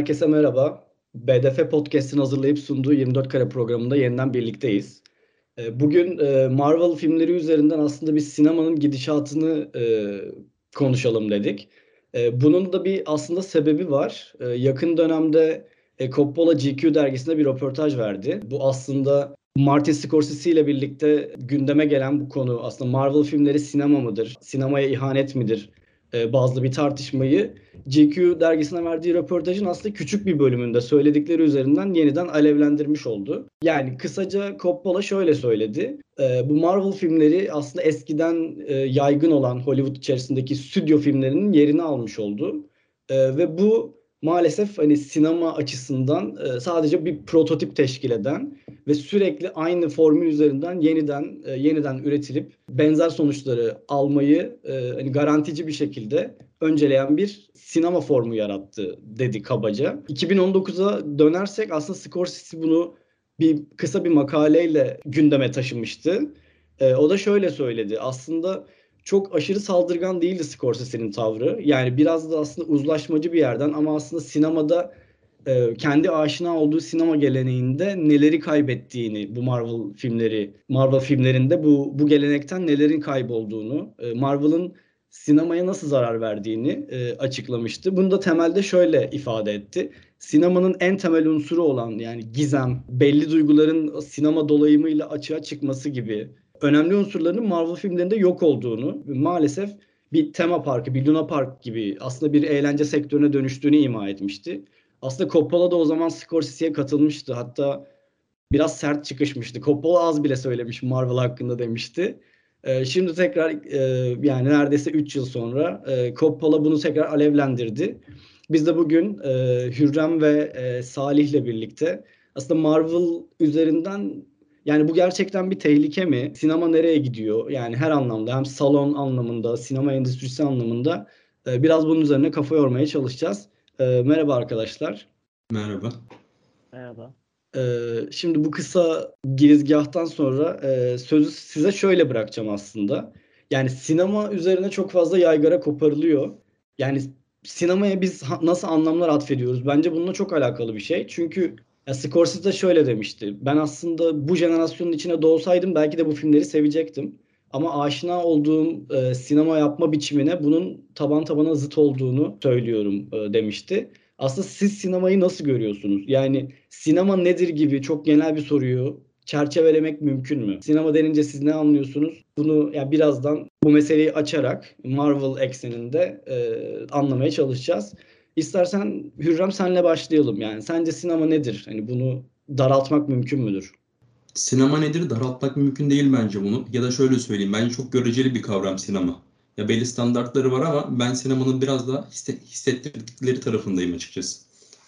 herkese merhaba. BDF Podcast'in hazırlayıp sunduğu 24 Kare programında yeniden birlikteyiz. Ee, bugün e, Marvel filmleri üzerinden aslında bir sinemanın gidişatını e, konuşalım dedik. E, bunun da bir aslında sebebi var. Yakın dönemde Coppola GQ dergisine bir röportaj verdi. Bu aslında Martin Scorsese ile birlikte gündeme gelen bu konu aslında Marvel filmleri sinema mıdır? Sinemaya ihanet midir? E, bazlı bir tartışmayı GQ dergisine verdiği röportajın aslında küçük bir bölümünde söyledikleri üzerinden yeniden alevlendirmiş oldu. Yani kısaca Coppola şöyle söyledi. E, bu Marvel filmleri aslında eskiden e, yaygın olan Hollywood içerisindeki stüdyo filmlerinin yerini almış oldu. Ve bu maalesef hani sinema açısından e, sadece bir prototip teşkil eden ve sürekli aynı formül üzerinden yeniden e, yeniden üretilip benzer sonuçları almayı e, hani garantici bir şekilde önceleyen bir sinema formu yarattı dedi kabaca. 2019'a dönersek aslında Scorsese bunu bir kısa bir makaleyle gündeme taşımıştı. o da şöyle söyledi. Aslında çok aşırı saldırgan değildi Scorsese'nin tavrı. Yani biraz da aslında uzlaşmacı bir yerden ama aslında sinemada e, kendi aşina olduğu sinema geleneğinde neleri kaybettiğini bu Marvel filmleri, Marvel filmlerinde bu bu gelenekten nelerin kaybolduğunu, e, Marvel'ın sinemaya nasıl zarar verdiğini e, açıklamıştı. Bunu da temelde şöyle ifade etti. Sinemanın en temel unsuru olan yani gizem, belli duyguların sinema dolayımıyla açığa çıkması gibi önemli unsurlarının Marvel filmlerinde yok olduğunu maalesef bir tema parkı, bir Luna Park gibi aslında bir eğlence sektörüne dönüştüğünü ima etmişti. Aslında Coppola da o zaman Scorsese'ye katılmıştı. Hatta biraz sert çıkışmıştı. Coppola az bile söylemiş Marvel hakkında demişti. Ee, şimdi tekrar e, yani neredeyse 3 yıl sonra e, Coppola bunu tekrar alevlendirdi. Biz de bugün e, Hürrem ve e, Salih'le birlikte aslında Marvel üzerinden yani bu gerçekten bir tehlike mi? Sinema nereye gidiyor? Yani her anlamda hem salon anlamında, sinema endüstrisi anlamında e, biraz bunun üzerine kafa yormaya çalışacağız. E, merhaba arkadaşlar. Merhaba. Merhaba. E, şimdi bu kısa girizgahtan sonra e, sözü size şöyle bırakacağım aslında. Yani sinema üzerine çok fazla yaygara koparılıyor. Yani sinemaya biz nasıl anlamlar atfediyoruz? Bence bununla çok alakalı bir şey. Çünkü ya Scorsese de şöyle demişti. Ben aslında bu jenerasyonun içine doğsaydım belki de bu filmleri sevecektim. Ama aşina olduğum e, sinema yapma biçimine bunun taban tabana zıt olduğunu söylüyorum e, demişti. Aslında siz sinemayı nasıl görüyorsunuz? Yani sinema nedir gibi çok genel bir soruyu çerçevelemek mümkün mü? Sinema denince siz ne anlıyorsunuz? Bunu yani birazdan bu meseleyi açarak Marvel ekseninde e, anlamaya çalışacağız. İstersen Hürrem senle başlayalım yani. Sence sinema nedir? Hani bunu daraltmak mümkün müdür? Sinema nedir? Daraltmak mümkün değil bence bunu. Ya da şöyle söyleyeyim. Bence çok göreceli bir kavram sinema. Ya belli standartları var ama ben sinemanın biraz daha hissettirdikleri tarafındayım açıkçası.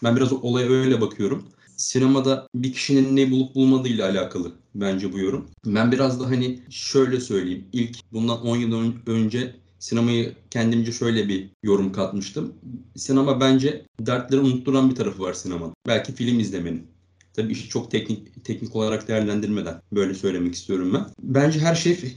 Ben biraz olaya öyle bakıyorum. Sinemada bir kişinin ne bulup bulmadığıyla alakalı bence bu yorum. Ben biraz da hani şöyle söyleyeyim. İlk bundan 10 yıl önce sinemayı kendimce şöyle bir yorum katmıştım. Sinema bence dertleri unutturan bir tarafı var sinemanın. Belki film izlemenin. Tabii işi çok teknik teknik olarak değerlendirmeden böyle söylemek istiyorum ben. Bence her şey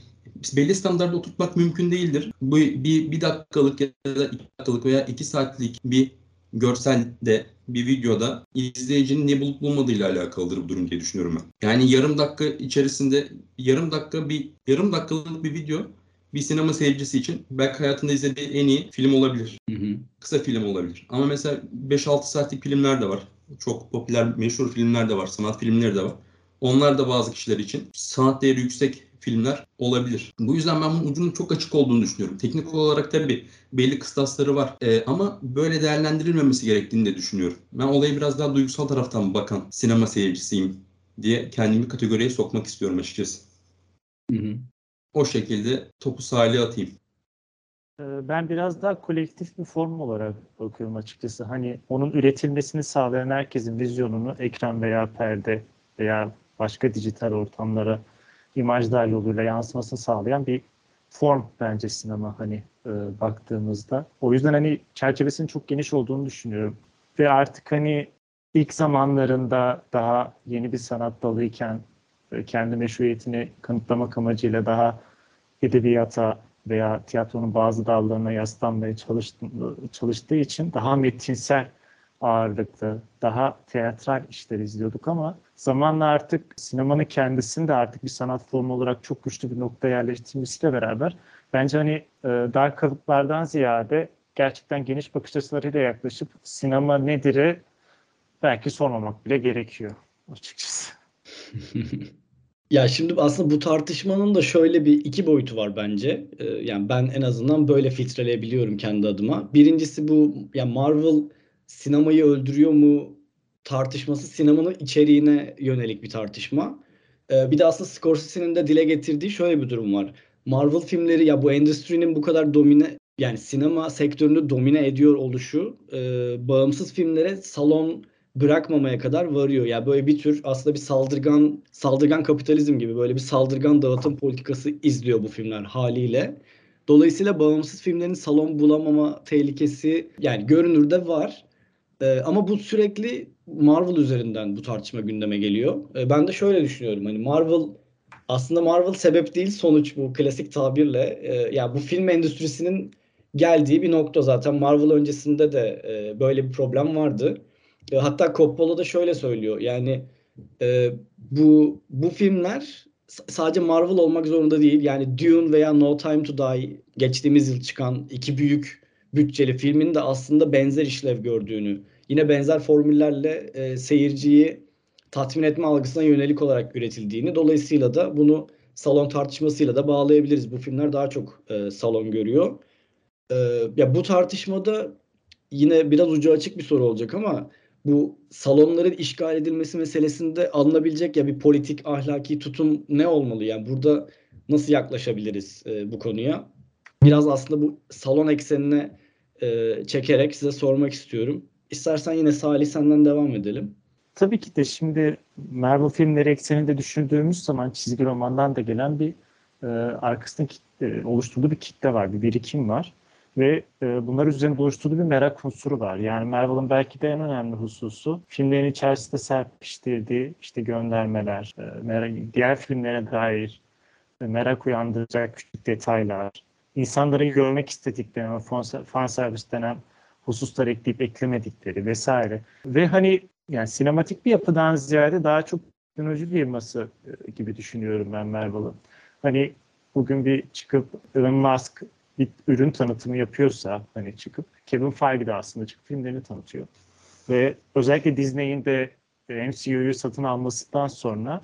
belli standartta oturtmak mümkün değildir. Bu bir, bir dakikalık ya da iki dakikalık veya iki saatlik bir görselde, bir videoda izleyicinin ne bulup bulmadığıyla alakalıdır bu durum diye düşünüyorum ben. Yani yarım dakika içerisinde yarım dakika bir yarım dakikalık bir video bir sinema seyircisi için belki hayatında izlediği en iyi film olabilir. Hı hı. Kısa film olabilir. Ama mesela 5-6 saatlik filmler de var. Çok popüler, meşhur filmler de var. Sanat filmleri de var. Onlar da bazı kişiler için sanat değeri yüksek filmler olabilir. Bu yüzden ben bunun ucunun çok açık olduğunu düşünüyorum. Teknik olarak tabii belli kıstasları var. Ee, ama böyle değerlendirilmemesi gerektiğini de düşünüyorum. Ben olayı biraz daha duygusal taraftan bakan sinema seyircisiyim diye kendimi kategoriye sokmak istiyorum açıkçası. Hı hı o şekilde topu sahile atayım. Ee, ben biraz daha kolektif bir form olarak bakıyorum açıkçası. Hani onun üretilmesini sağlayan herkesin vizyonunu ekran veya perde veya başka dijital ortamlara imajlar yoluyla yansımasını sağlayan bir form bence sinema hani e, baktığımızda. O yüzden hani çerçevesinin çok geniş olduğunu düşünüyorum. Ve artık hani ilk zamanlarında daha yeni bir sanat dalıyken kendi meşruiyetini kanıtlamak amacıyla daha edebiyata veya tiyatronun bazı dallarına yaslanmaya çalıştığı için daha metinsel ağırlıklı, daha teatral işler izliyorduk ama zamanla artık sinemanın kendisini de artık bir sanat formu olarak çok güçlü bir noktaya yerleştirmesiyle beraber bence hani e, dar kalıplardan ziyade gerçekten geniş bakış açılarıyla yaklaşıp sinema nedir'i belki sormamak bile gerekiyor açıkçası. Ya şimdi aslında bu tartışmanın da şöyle bir iki boyutu var bence. Ee, yani ben en azından böyle filtreleyebiliyorum kendi adıma. Birincisi bu ya Marvel sinemayı öldürüyor mu tartışması sinemanın içeriğine yönelik bir tartışma. Ee, bir de aslında Scorsese'nin de dile getirdiği şöyle bir durum var. Marvel filmleri ya bu endüstrinin bu kadar domine yani sinema sektörünü domine ediyor oluşu e, bağımsız filmlere salon bırakmamaya kadar varıyor. Yani böyle bir tür aslında bir saldırgan saldırgan kapitalizm gibi böyle bir saldırgan dağıtım politikası izliyor bu filmler haliyle. Dolayısıyla bağımsız filmlerin salon bulamama tehlikesi yani görünürde var. Ee, ama bu sürekli Marvel üzerinden bu tartışma gündeme geliyor. Ee, ben de şöyle düşünüyorum hani Marvel aslında Marvel sebep değil sonuç bu klasik tabirle. Ee, ya yani bu film endüstrisinin geldiği bir nokta zaten Marvel öncesinde de e, böyle bir problem vardı. E, hatta Coppola da şöyle söylüyor. Yani e, bu bu filmler sadece Marvel olmak zorunda değil. Yani Dune veya No Time to Die geçtiğimiz yıl çıkan iki büyük bütçeli filmin de aslında benzer işlev gördüğünü, yine benzer formüllerle e, seyirciyi tatmin etme algısına yönelik olarak üretildiğini, dolayısıyla da bunu salon tartışmasıyla da bağlayabiliriz. Bu filmler daha çok e, salon görüyor. E, ya bu tartışmada yine biraz ucu açık bir soru olacak ama bu salonların işgal edilmesi meselesinde alınabilecek ya bir politik ahlaki tutum ne olmalı? Yani burada nasıl yaklaşabiliriz e, bu konuya? Biraz aslında bu salon eksenine e, çekerek size sormak istiyorum. İstersen yine Salih senden devam edelim. Tabii ki de şimdi Marvel filmleri ekseninde düşündüğümüz zaman çizgi romandan da gelen bir e, arkasında kitle, oluşturduğu bir kitle var, bir birikim var. Ve e, bunlar üzerine oluşturduğu bir merak unsuru var. Yani Marvel'ın belki de en önemli hususu filmlerin içerisinde serpiştirdiği işte göndermeler, e, merak, diğer filmlere dair e, merak uyandıracak küçük detaylar, insanların görmek istediklerini, fan servis denen hususlar ekleyip eklemedikleri vesaire. Ve hani yani sinematik bir yapıdan ziyade daha çok teknoloji firması e, gibi düşünüyorum ben Marvel'ı. Hani bugün bir çıkıp Elon Musk bir ürün tanıtımı yapıyorsa hani çıkıp Kevin Feige de aslında çıkıp filmlerini tanıtıyor. Ve özellikle Disney'in de e, MCU'yu satın almasından sonra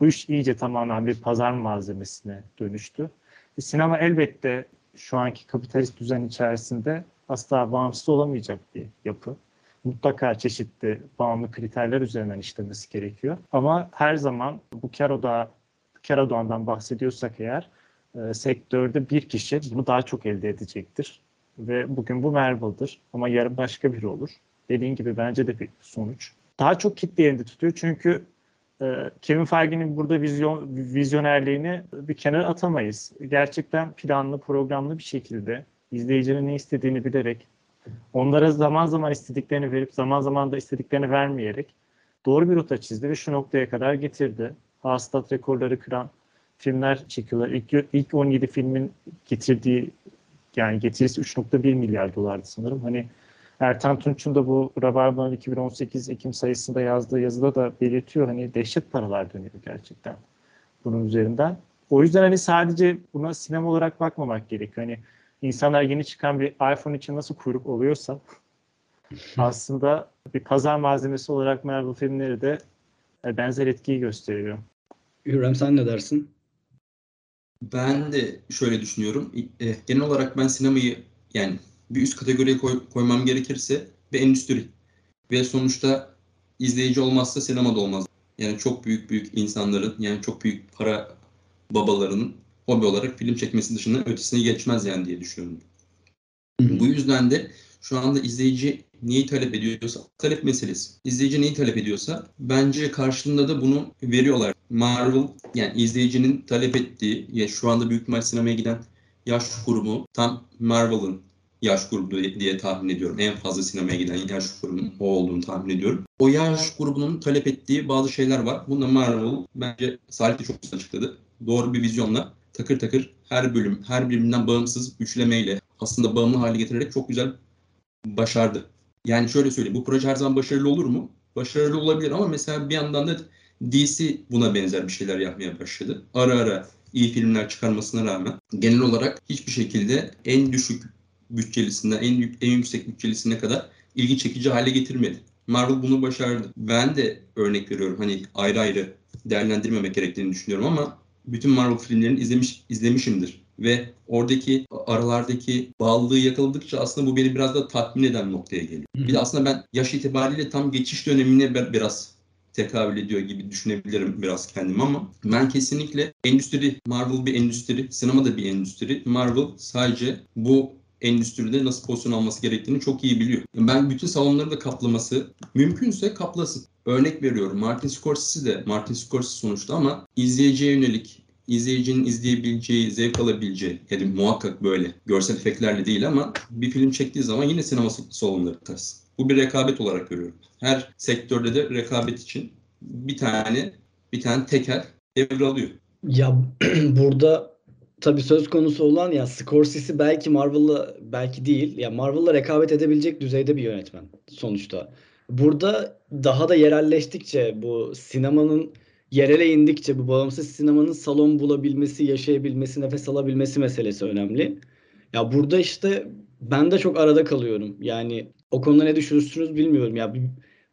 bu iş iyice tamamen bir pazar malzemesine dönüştü. E, sinema elbette şu anki kapitalist düzen içerisinde asla bağımsız olamayacak bir yapı. Mutlaka çeşitli bağımlı kriterler üzerinden işlemesi gerekiyor. Ama her zaman bu kar odağı, kar odağından bahsediyorsak eğer e, sektörde bir kişi bunu daha çok elde edecektir. Ve bugün bu Marvel'dır ama yarın başka biri olur. Dediğin gibi bence de bir sonuç. Daha çok kitle elinde tutuyor çünkü e, Kevin Feige'nin burada vizyon, vizyonerliğini bir kenara atamayız. Gerçekten planlı, programlı bir şekilde izleyicinin ne istediğini bilerek onlara zaman zaman istediklerini verip zaman zaman da istediklerini vermeyerek doğru bir rota çizdi ve şu noktaya kadar getirdi. Hasılat rekorları kıran filmler çekiyorlar. İlk, ilk 17 filmin getirdiği yani getirisi 3.1 milyar dolardı sanırım. Hani Ertan Tunç'un da bu Rabarba'nın 2018 Ekim sayısında yazdığı yazıda da belirtiyor. Hani dehşet paralar dönüyor gerçekten bunun üzerinden. O yüzden hani sadece buna sinema olarak bakmamak gerekiyor. Hani insanlar yeni çıkan bir iPhone için nasıl kuyruk oluyorsa aslında bir pazar malzemesi olarak Marvel filmleri de benzer etkiyi gösteriyor. Hürrem sen ne dersin? Ben de şöyle düşünüyorum. E, genel olarak ben sinemayı yani bir üst kategoriye koy, koymam gerekirse bir endüstri. Ve sonuçta izleyici olmazsa sinema da olmaz. Yani çok büyük büyük insanların yani çok büyük para babalarının hobi olarak film çekmesi dışında ötesine geçmez yani diye düşünüyorum. Hı-hı. Bu yüzden de şu anda izleyici neyi talep ediyorsa talep meselesi. İzleyici neyi talep ediyorsa bence karşılığında da bunu veriyorlar. Marvel yani izleyicinin talep ettiği ya şu anda büyük ihtimal sinemaya giden yaş grubu tam Marvel'ın yaş grubu diye tahmin ediyorum. En fazla sinemaya giden yaş grubunun o olduğunu tahmin ediyorum. O yaş grubunun talep ettiği bazı şeyler var. Bunda Marvel bence Salih de çok güzel açıkladı. Doğru bir vizyonla takır takır her bölüm, her birbirinden bağımsız üçlemeyle aslında bağımlı hale getirerek çok güzel başardı. Yani şöyle söyleyeyim. Bu proje her zaman başarılı olur mu? Başarılı olabilir ama mesela bir yandan da DC buna benzer bir şeyler yapmaya başladı. Ara ara iyi filmler çıkarmasına rağmen genel olarak hiçbir şekilde en düşük bütçelisinden en, en yüksek bütçelisine kadar ilgi çekici hale getirmedi. Marvel bunu başardı. Ben de örnek veriyorum hani ayrı ayrı değerlendirmemek gerektiğini düşünüyorum ama bütün Marvel filmlerini izlemiş izlemişimdir ve oradaki aralardaki bağlılığı yakaladıkça aslında bu beni biraz da tatmin eden noktaya geliyor. Bir de aslında ben yaş itibariyle tam geçiş dönemine biraz tekabül ediyor gibi düşünebilirim biraz kendim ama ben kesinlikle endüstri, Marvel bir endüstri, sinema da bir endüstri. Marvel sadece bu endüstride nasıl pozisyon alması gerektiğini çok iyi biliyor. Ben bütün salonları da kaplaması mümkünse kaplasın. Örnek veriyorum Martin Scorsese de Martin Scorsese sonuçta ama izleyiciye yönelik izleyicinin izleyebileceği, zevk alabileceği, yani muhakkak böyle görsel efektlerle değil ama bir film çektiği zaman yine sinema salonları taşısın. Bu bir rekabet olarak görüyorum. Her sektörde de rekabet için bir tane bir tane tekel devralıyor. Ya burada tabii söz konusu olan ya Scorsese belki Marvel'la belki değil. Ya Marvel'la rekabet edebilecek düzeyde bir yönetmen sonuçta. Burada daha da yerelleştikçe bu sinemanın yerele indikçe bu bağımsız sinemanın salon bulabilmesi, yaşayabilmesi, nefes alabilmesi meselesi önemli. Ya burada işte ben de çok arada kalıyorum. Yani o konuda ne düşünürsünüz bilmiyorum. Ya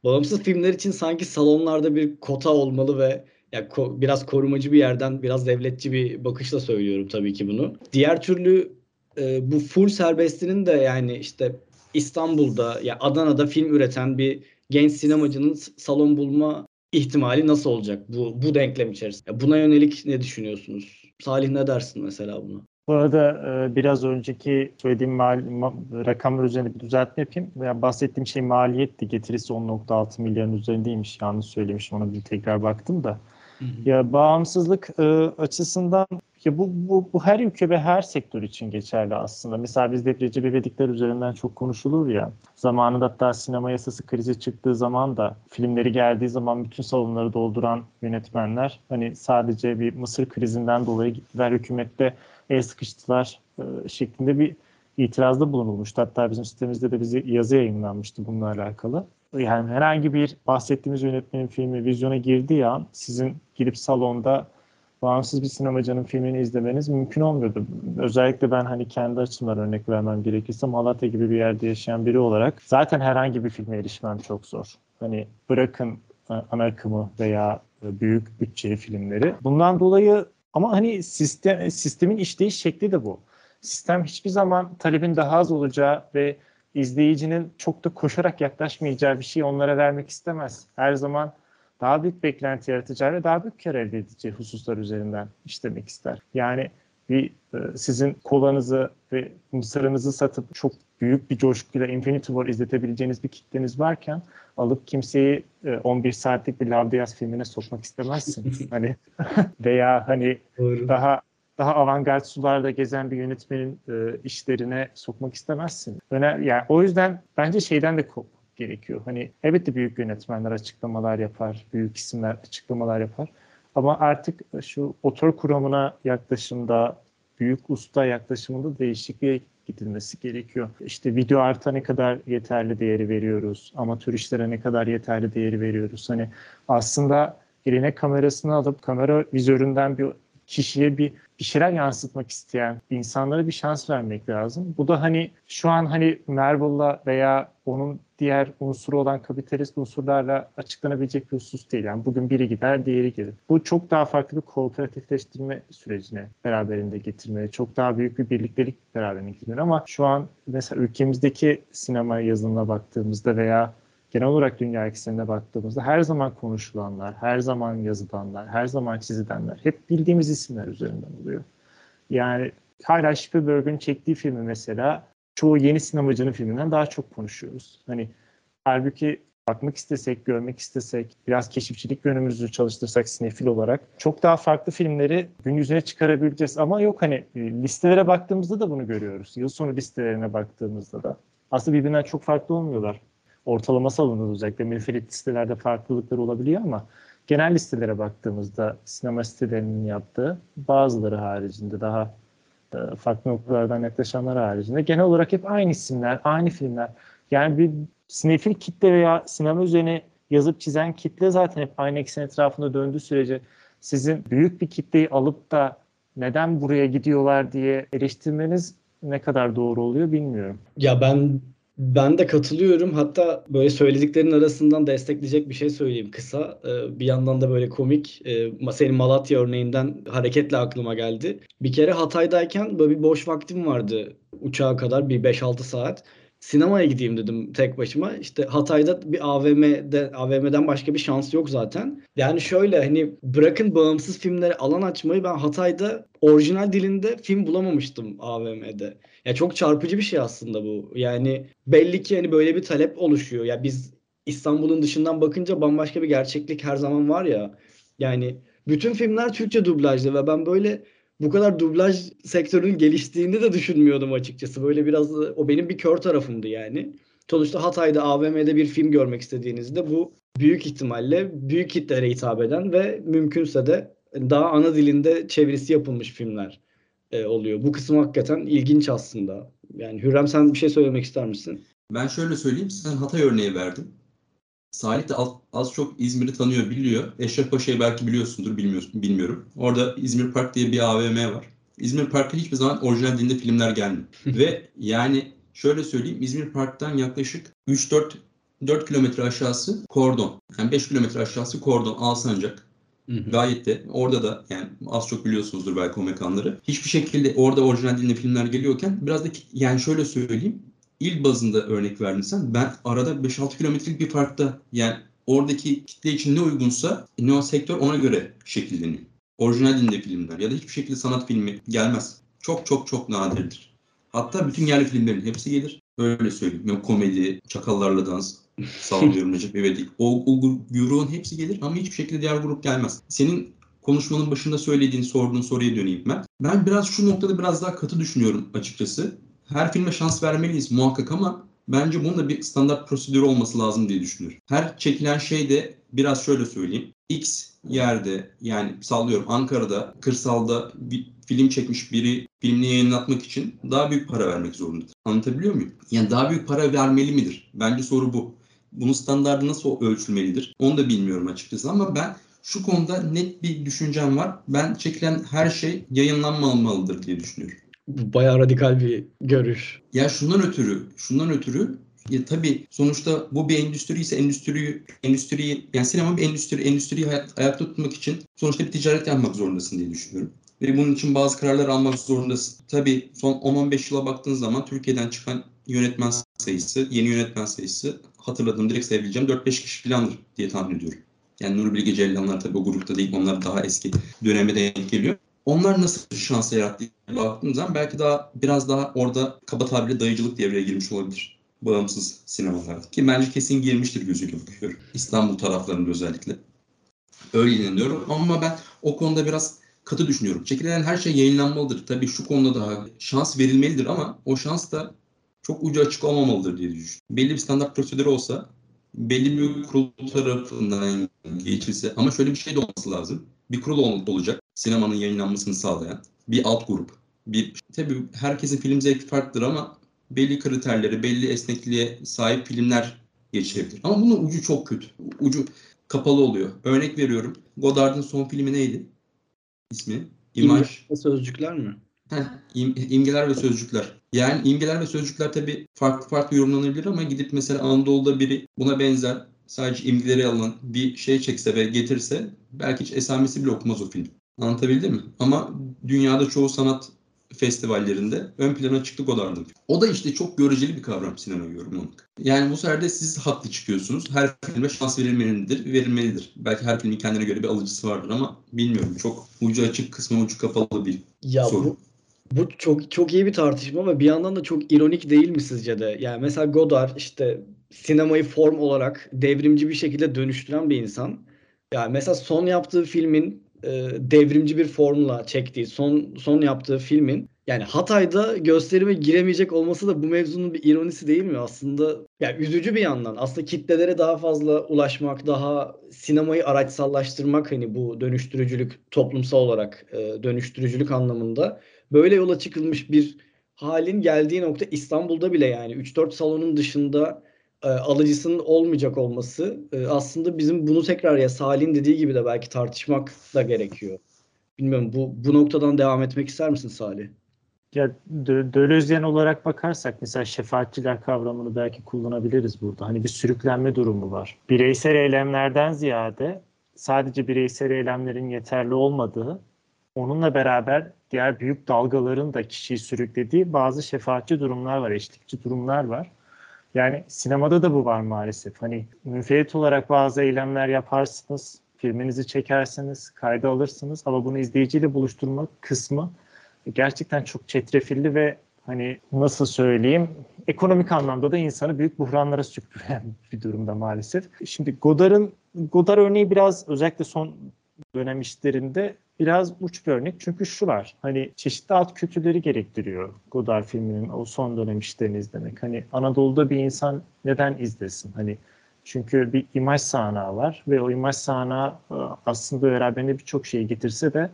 bağımsız filmler için sanki salonlarda bir kota olmalı ve ya ko- biraz korumacı bir yerden, biraz devletçi bir bakışla söylüyorum tabii ki bunu. Diğer türlü e, bu full serbestinin de yani işte İstanbul'da ya Adana'da film üreten bir genç sinemacının salon bulma ihtimali nasıl olacak bu bu denklem içerisinde? Buna yönelik ne düşünüyorsunuz? Salih ne dersin mesela buna? Bu arada e, biraz önceki söylediğim mal, ma- rakamlar üzerinde bir düzeltme yapayım. Veya bahsettiğim şey maliyetti. Getirisi 10.6 milyarın üzerindeymiş. Yanlış söylemişim. Ona bir tekrar baktım da. Ya bağımsızlık e, açısından ya bu, bu, bu her ülke ve her sektör için geçerli aslında. Mesela bizde Recep İvedikler üzerinden çok konuşulur ya. Zamanında hatta sinema yasası krizi çıktığı zaman da filmleri geldiği zaman bütün salonları dolduran yönetmenler hani sadece bir Mısır krizinden dolayı gittiler hükümette el sıkıştılar e, şeklinde bir itirazda bulunulmuştu. Hatta bizim sitemizde de bize yazı yayınlanmıştı bununla alakalı. Yani herhangi bir bahsettiğimiz yönetmenin filmi vizyona girdiği an sizin gidip salonda bağımsız bir sinemacının filmini izlemeniz mümkün olmuyordu. Özellikle ben hani kendi açımdan örnek vermem gerekirse Malatya gibi bir yerde yaşayan biri olarak zaten herhangi bir filme erişmem çok zor. Hani bırakın e, ana akımı veya e, büyük bütçeli filmleri. Bundan dolayı ama hani sistem sistemin işleyiş şekli de bu. Sistem hiçbir zaman talebin daha az olacağı ve izleyicinin çok da koşarak yaklaşmayacağı bir şey onlara vermek istemez. Her zaman daha büyük beklenti yaratacağı ve daha büyük kar elde edeceği hususlar üzerinden işlemek ister. Yani bir e, sizin kolanızı ve mısırınızı satıp çok büyük bir coşkuyla Infinity War izletebileceğiniz bir kitleniz varken alıp kimseyi 11 saatlik bir Lavdiyas filmine sokmak istemezsiniz. hani veya hani Doğru. daha daha avantgard sularda gezen bir yönetmenin e, işlerine sokmak istemezsin. Öner, yani o yüzden bence şeyden de kop gerekiyor. Hani elbette büyük yönetmenler açıklamalar yapar, büyük isimler açıklamalar yapar. Ama artık şu otor kuramına yaklaşımda, büyük usta yaklaşımında değişikliğe gidilmesi gerekiyor. İşte video arta ne kadar yeterli değeri veriyoruz, amatör işlere ne kadar yeterli değeri veriyoruz. Hani aslında eline kamerasını alıp kamera vizöründen bir kişiye bir bir şeyler yansıtmak isteyen insanlara bir şans vermek lazım. Bu da hani şu an hani Marvel'la veya onun diğer unsuru olan kapitalist unsurlarla açıklanabilecek bir husus değil. Yani bugün biri gider, diğeri gelir. Bu çok daha farklı bir kooperatifleştirme sürecine beraberinde getirmeli. Çok daha büyük bir birliktelik beraberinde getirmeli. Ama şu an mesela ülkemizdeki sinema yazılımına baktığımızda veya genel olarak dünya eksenine baktığımızda her zaman konuşulanlar, her zaman yazılanlar, her zaman çizilenler hep bildiğimiz isimler üzerinden oluyor. Yani hala Spielberg'ün çektiği filmi mesela çoğu yeni sinemacının filminden daha çok konuşuyoruz. Hani halbuki bakmak istesek, görmek istesek, biraz keşifçilik yönümüzü çalıştırsak sinefil olarak çok daha farklı filmleri gün yüzüne çıkarabileceğiz. Ama yok hani listelere baktığımızda da bunu görüyoruz. Yıl sonu listelerine baktığımızda da. Aslında birbirinden çok farklı olmuyorlar ortalaması alınır özellikle. Münferit listelerde farklılıklar olabiliyor ama genel listelere baktığımızda sinema sitelerinin yaptığı bazıları haricinde daha e, farklı noktalardan yaklaşanlar haricinde genel olarak hep aynı isimler, aynı filmler. Yani bir sinefil kitle veya sinema üzerine yazıp çizen kitle zaten hep aynı eksen etrafında döndüğü sürece sizin büyük bir kitleyi alıp da neden buraya gidiyorlar diye eleştirmeniz ne kadar doğru oluyor bilmiyorum. Ya ben ben de katılıyorum. Hatta böyle söylediklerin arasından destekleyecek bir şey söyleyeyim kısa. Ee, bir yandan da böyle komik. Ee, senin Malatya örneğinden hareketle aklıma geldi. Bir kere Hatay'dayken böyle bir boş vaktim vardı uçağa kadar bir 5-6 saat sinemaya gideyim dedim tek başıma. İşte Hatay'da bir AVM'de AVM'den başka bir şans yok zaten. Yani şöyle hani bırakın bağımsız filmlere alan açmayı ben Hatay'da orijinal dilinde film bulamamıştım AVM'de. Ya çok çarpıcı bir şey aslında bu. Yani belli ki hani böyle bir talep oluşuyor. Ya biz İstanbul'un dışından bakınca bambaşka bir gerçeklik her zaman var ya. Yani bütün filmler Türkçe dublajlı ve ben böyle bu kadar dublaj sektörünün geliştiğini de düşünmüyordum açıkçası. Böyle biraz o benim bir kör tarafımdı yani. Sonuçta Hatay'da AVM'de bir film görmek istediğinizde bu büyük ihtimalle büyük kitlere hitap eden ve mümkünse de daha ana dilinde çevirisi yapılmış filmler e, oluyor. Bu kısım hakikaten ilginç aslında. Yani Hürrem sen bir şey söylemek ister misin? Ben şöyle söyleyeyim. Sen Hatay örneği verdin. Salih de az, az çok İzmir'i tanıyor, biliyor. Eşref Paşa'yı belki biliyorsundur, bilmiyorsun, bilmiyorum. Orada İzmir Park diye bir AVM var. İzmir Park'a hiçbir zaman orijinal dilinde filmler gelmiyor. Ve yani şöyle söyleyeyim, İzmir Park'tan yaklaşık 3-4 4 kilometre aşağısı kordon. Yani 5 kilometre aşağısı kordon, Alsancak. Hı hı. Gayet de orada da yani az çok biliyorsunuzdur belki o mekanları. Hiçbir şekilde orada orijinal dilinde filmler geliyorken biraz da yani şöyle söyleyeyim il bazında örnek verdin sen. Ben arada 5-6 kilometrelik bir farkta yani oradaki kitle için ne uygunsa ne o sektör ona göre şekilleniyor. Orijinal dilinde filmler ya da hiçbir şekilde sanat filmi gelmez. Çok çok çok nadirdir. Hatta bütün yerli filmlerin hepsi gelir. Öyle söyleyeyim. Yani komedi, çakallarla dans, sallıyorum Recep İvedik. O, o grubun hepsi gelir ama hiçbir şekilde diğer grup gelmez. Senin konuşmanın başında söylediğin, sorduğun soruya döneyim ben. Ben biraz şu noktada biraz daha katı düşünüyorum açıkçası her filme şans vermeliyiz muhakkak ama bence bunun da bir standart prosedür olması lazım diye düşünüyorum. Her çekilen şey de biraz şöyle söyleyeyim. X yerde yani sallıyorum Ankara'da kırsalda bir film çekmiş biri filmini yayınlatmak için daha büyük para vermek zorundadır. Anlatabiliyor muyum? Yani daha büyük para vermeli midir? Bence soru bu. Bunun standartı nasıl ölçülmelidir? Onu da bilmiyorum açıkçası ama ben şu konuda net bir düşüncem var. Ben çekilen her şey yayınlanmamalıdır diye düşünüyorum. Bayağı radikal bir görüş. Ya şundan ötürü, şundan ötürü ya tabii sonuçta bu bir endüstri ise endüstriyi, endüstriyi yani sinema bir endüstri, endüstriyi hayat, ayakta tutmak için sonuçta bir ticaret yapmak zorundasın diye düşünüyorum. Ve bunun için bazı kararlar almak zorundasın. Tabii son 10-15 yıla baktığın zaman Türkiye'den çıkan yönetmen sayısı, yeni yönetmen sayısı hatırladığım direkt sayabileceğim 4-5 kişi falandır diye tahmin ediyorum. Yani Nuri Bilge Ceylanlar tabii o grupta değil. Onlar daha eski döneme denk geliyor. Onlar nasıl şans yarattı baktığımız zaman belki daha biraz daha orada kaba tabirle dayıcılık devreye girmiş olabilir. Bağımsız sinemalarda. Ki bence kesin girmiştir gözüyle bakıyorum. İstanbul taraflarında özellikle. Öyle inanıyorum ama ben o konuda biraz katı düşünüyorum. Çekilen her şey yayınlanmalıdır. Tabii şu konuda daha şans verilmelidir ama o şans da çok ucu açık olmamalıdır diye düşünüyorum. Belli bir standart prosedür olsa belli bir kurul tarafından geçilse ama şöyle bir şey de olması lazım. Bir kurul olacak sinemanın yayınlanmasını sağlayan bir alt grup. Bir tabii herkesin film zevki farklıdır ama belli kriterleri, belli esnekliğe sahip filmler geçirebilir. Ama bunun ucu çok kötü. Ucu kapalı oluyor. Örnek veriyorum. Godard'ın son filmi neydi? İsmi? İmaj. Sözcükler mi? Heh, im, imgeler ve sözcükler. Yani imgeler ve sözcükler tabii farklı farklı yorumlanabilir ama gidip mesela Anadolu'da biri buna benzer sadece imgeleri alan bir şey çekse ve getirse belki hiç esamesi bile okumaz o film. Anlatabildim mi? Ama dünyada çoğu sanat festivallerinde ön plana çıktı Godard'ın. O da işte çok göreceli bir kavram sinema yorumlamak. Yani bu sefer de siz haklı çıkıyorsunuz. Her filme şans verilmelidir, verilmelidir. Belki her filmin kendine göre bir alıcısı vardır ama bilmiyorum. Çok ucu açık kısmı ucu kapalı bir ya soru. Bu, bu çok çok iyi bir tartışma ama bir yandan da çok ironik değil mi sizce de? Yani mesela Godard işte sinemayı form olarak devrimci bir şekilde dönüştüren bir insan. Yani mesela son yaptığı filmin e, devrimci bir formla çektiği son son yaptığı filmin yani Hatay'da gösterime giremeyecek olması da bu mevzunun bir ironisi değil mi aslında? Yani üzücü bir yandan. Aslında kitlelere daha fazla ulaşmak, daha sinemayı araçsallaştırmak hani bu dönüştürücülük toplumsal olarak e, dönüştürücülük anlamında böyle yola çıkılmış bir halin geldiği nokta İstanbul'da bile yani 3-4 salonun dışında e, alıcısının olmayacak olması e, aslında bizim bunu tekrar ya Salih'in dediği gibi de belki tartışmak da gerekiyor. Bilmiyorum bu bu noktadan devam etmek ister misin Salih? Ya Dölozyen olarak bakarsak mesela şefaatçiler kavramını belki kullanabiliriz burada. Hani bir sürüklenme durumu var. Bireysel eylemlerden ziyade sadece bireysel eylemlerin yeterli olmadığı, onunla beraber diğer büyük dalgaların da kişiyi sürüklediği bazı şefaatçi durumlar var, eşlikçi durumlar var. Yani sinemada da bu var maalesef. Hani münferit olarak bazı eylemler yaparsınız, filminizi çekersiniz, kayda alırsınız ama bunu izleyiciyle buluşturma kısmı gerçekten çok çetrefilli ve hani nasıl söyleyeyim ekonomik anlamda da insanı büyük buhranlara sürükleyen bir durumda maalesef. Şimdi Godard'ın Godard örneği biraz özellikle son dönem işlerinde biraz uç bir örnek. Çünkü şu var. Hani çeşitli alt kültürleri gerektiriyor Godard filminin o son dönem işlerini izlemek. Hani Anadolu'da bir insan neden izlesin? Hani çünkü bir imaj sahnağı var ve o imaj sahnağı e, aslında beraberinde birçok şeyi getirse de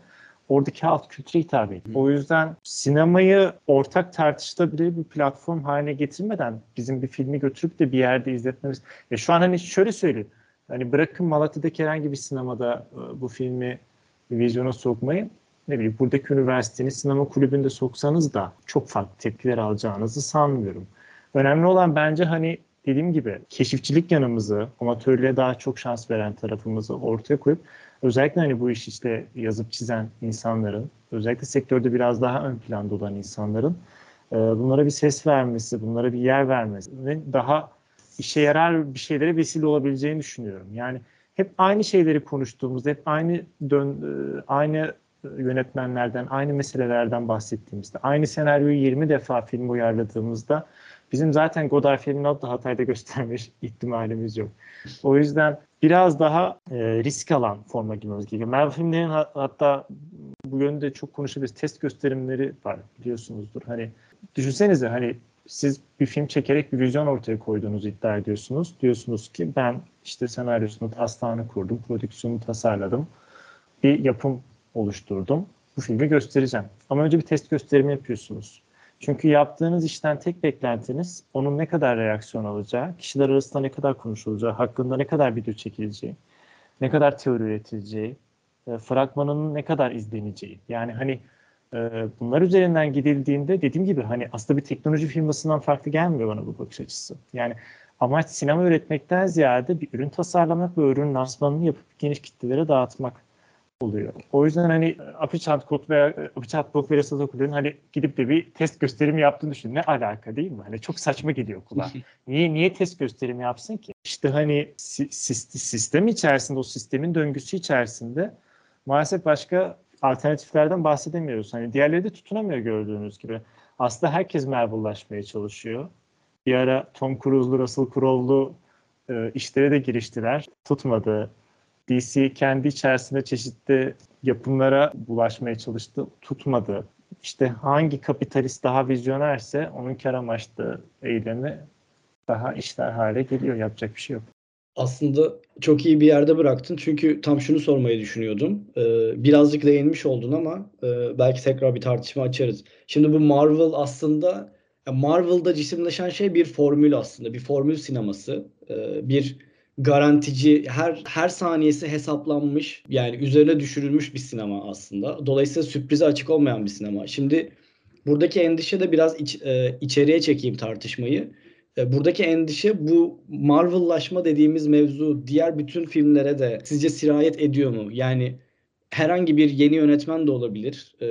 oradaki alt kültüre hitap ediyor. O yüzden sinemayı ortak tartışılabilir bir platform haline getirmeden bizim bir filmi götürüp de bir yerde izletmemiz. Ya şu an hani şöyle söyleyeyim. Hani bırakın Malatya'daki herhangi bir sinemada e, bu filmi vizyona sokmayı ne bileyim buradaki üniversitenin sinema kulübünde soksanız da çok farklı tepkiler alacağınızı sanmıyorum. Önemli olan bence hani dediğim gibi keşifçilik yanımızı, amatörlüğe daha çok şans veren tarafımızı ortaya koyup özellikle hani bu iş işte yazıp çizen insanların, özellikle sektörde biraz daha ön planda olan insanların e, bunlara bir ses vermesi, bunlara bir yer vermesi ve daha işe yarar bir şeylere vesile olabileceğini düşünüyorum. Yani hep aynı şeyleri konuştuğumuzda, hep aynı dön, e, aynı yönetmenlerden, aynı meselelerden bahsettiğimizde, aynı senaryoyu 20 defa film uyarladığımızda bizim zaten Godard filmini alıp da Hatay'da göstermiş ihtimalimiz yok. O yüzden biraz daha e, risk alan forma girmemiz gerekiyor. Marvel filmlerin hatta bu yönde çok konuşabiliriz. Test gösterimleri var biliyorsunuzdur. Hani düşünsenize hani siz bir film çekerek bir vizyon ortaya koyduğunuzu iddia ediyorsunuz. Diyorsunuz ki ben işte senaryosunu, taslağını kurdum, prodüksiyonu tasarladım. Bir yapım oluşturdum. Bu filmi göstereceğim. Ama önce bir test gösterimi yapıyorsunuz. Çünkü yaptığınız işten tek beklentiniz onun ne kadar reaksiyon alacağı, kişiler arasında ne kadar konuşulacağı, hakkında ne kadar video çekileceği, ne kadar teori üretileceği, e, fragmanının ne kadar izleneceği. Yani hani bunlar üzerinden gidildiğinde dediğim gibi hani aslında bir teknoloji firmasından farklı gelmiyor bana bu bakış açısı. Yani amaç sinema üretmekten ziyade bir ürün tasarlamak ve ürün lansmanını yapıp geniş kitlelere dağıtmak oluyor. O yüzden hani Apichat Kod veya Apichat Kod ve Resatoku'nun hani gidip de bir test gösterimi yaptığını düşün. Ne alaka değil mi? Hani çok saçma gidiyor kulağa. niye niye test gösterimi yapsın ki? İşte hani sistem içerisinde o sistemin döngüsü içerisinde maalesef başka alternatiflerden bahsedemiyoruz. Hani diğerleri de tutunamıyor gördüğünüz gibi. Aslında herkes Marvel'laşmaya çalışıyor. Bir ara Tom Cruise'lu, Russell Crowe'lu e, işlere de giriştiler. Tutmadı. DC kendi içerisinde çeşitli yapımlara bulaşmaya çalıştı. Tutmadı. İşte hangi kapitalist daha vizyonerse onun kar amaçlı eylemi daha işler hale geliyor. Yapacak bir şey yok. Aslında çok iyi bir yerde bıraktın. Çünkü tam şunu sormayı düşünüyordum. Ee, birazcık değinmiş oldun ama e, belki tekrar bir tartışma açarız. Şimdi bu Marvel aslında Marvel'da cisimleşen şey bir formül aslında. Bir formül sineması. Ee, bir garantici, her her saniyesi hesaplanmış, yani üzerine düşürülmüş bir sinema aslında. Dolayısıyla sürprize açık olmayan bir sinema. Şimdi buradaki endişe de biraz iç, e, içeriye çekeyim tartışmayı. E, buradaki endişe bu Marvel'laşma dediğimiz mevzu diğer bütün filmlere de sizce sirayet ediyor mu? Yani herhangi bir yeni yönetmen de olabilir. E,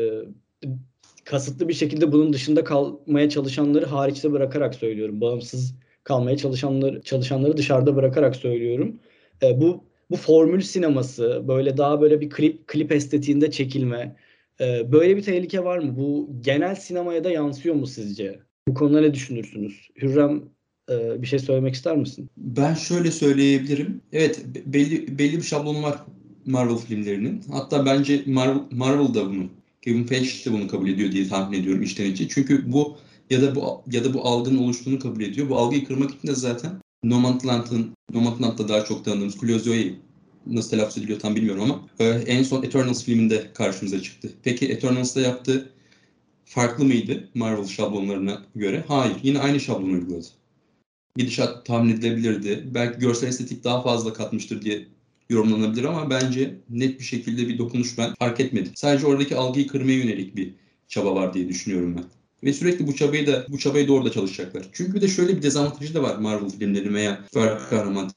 kasıtlı bir şekilde bunun dışında kalmaya çalışanları hariçte bırakarak söylüyorum. Bağımsız kalmaya çalışanlar çalışanları dışarıda bırakarak söylüyorum. E, bu bu formül sineması böyle daha böyle bir klip klip estetiğinde çekilme e, böyle bir tehlike var mı? Bu genel sinemaya da yansıyor mu sizce? Bu konuda ne düşünürsünüz? Hürrem e, bir şey söylemek ister misin? Ben şöyle söyleyebilirim. Evet belli belli bir şablon var Marvel filmlerinin. Hatta bence Marvel, Marvel da bunu Kevin Feige de bunu kabul ediyor diye tahmin ediyorum içten içe. Çünkü bu ya da bu ya da bu algının oluştuğunu kabul ediyor. Bu algıyı kırmak için de zaten Nomadland'ın Nomadland'da daha çok tanıdığımız Cluzio'yu nasıl telaffuz ediliyor tam bilmiyorum ama e, en son Eternals filminde karşımıza çıktı. Peki Eternals'da yaptığı farklı mıydı Marvel şablonlarına göre? Hayır. Yine aynı şablonu uyguladı. Gidişat tahmin edilebilirdi. Belki görsel estetik daha fazla katmıştır diye yorumlanabilir ama bence net bir şekilde bir dokunuş ben fark etmedim. Sadece oradaki algıyı kırmaya yönelik bir çaba var diye düşünüyorum ben. Ve sürekli bu çabayı da bu çabayı da orada çalışacaklar. Çünkü de şöyle bir dezavantajı da var Marvel filmleri veya süper kahraman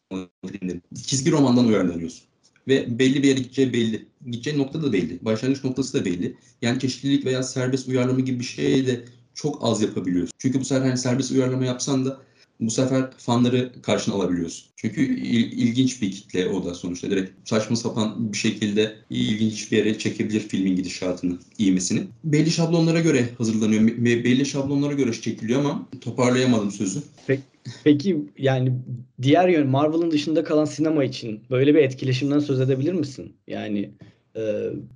filmleri. Çizgi romandan uyarlanıyorsun. Ve belli bir yere gideceği belli. Gideceği nokta da belli. Başlangıç noktası da belli. Yani çeşitlilik veya serbest uyarlama gibi bir şey de çok az yapabiliyorsun. Çünkü bu sefer hani serbest uyarlama yapsan da bu sefer fanları karşına alabiliyorsun. Çünkü il, ilginç bir kitle o da sonuçta. Direkt saçma sapan bir şekilde ilginç bir yere çekebilir filmin gidişatını, ivmesini. Belli şablonlara göre hazırlanıyor ve belli şablonlara göre çekiliyor ama toparlayamadım sözü. Peki, peki yani diğer yön Marvel'ın dışında kalan sinema için böyle bir etkileşimden söz edebilir misin? Yani e,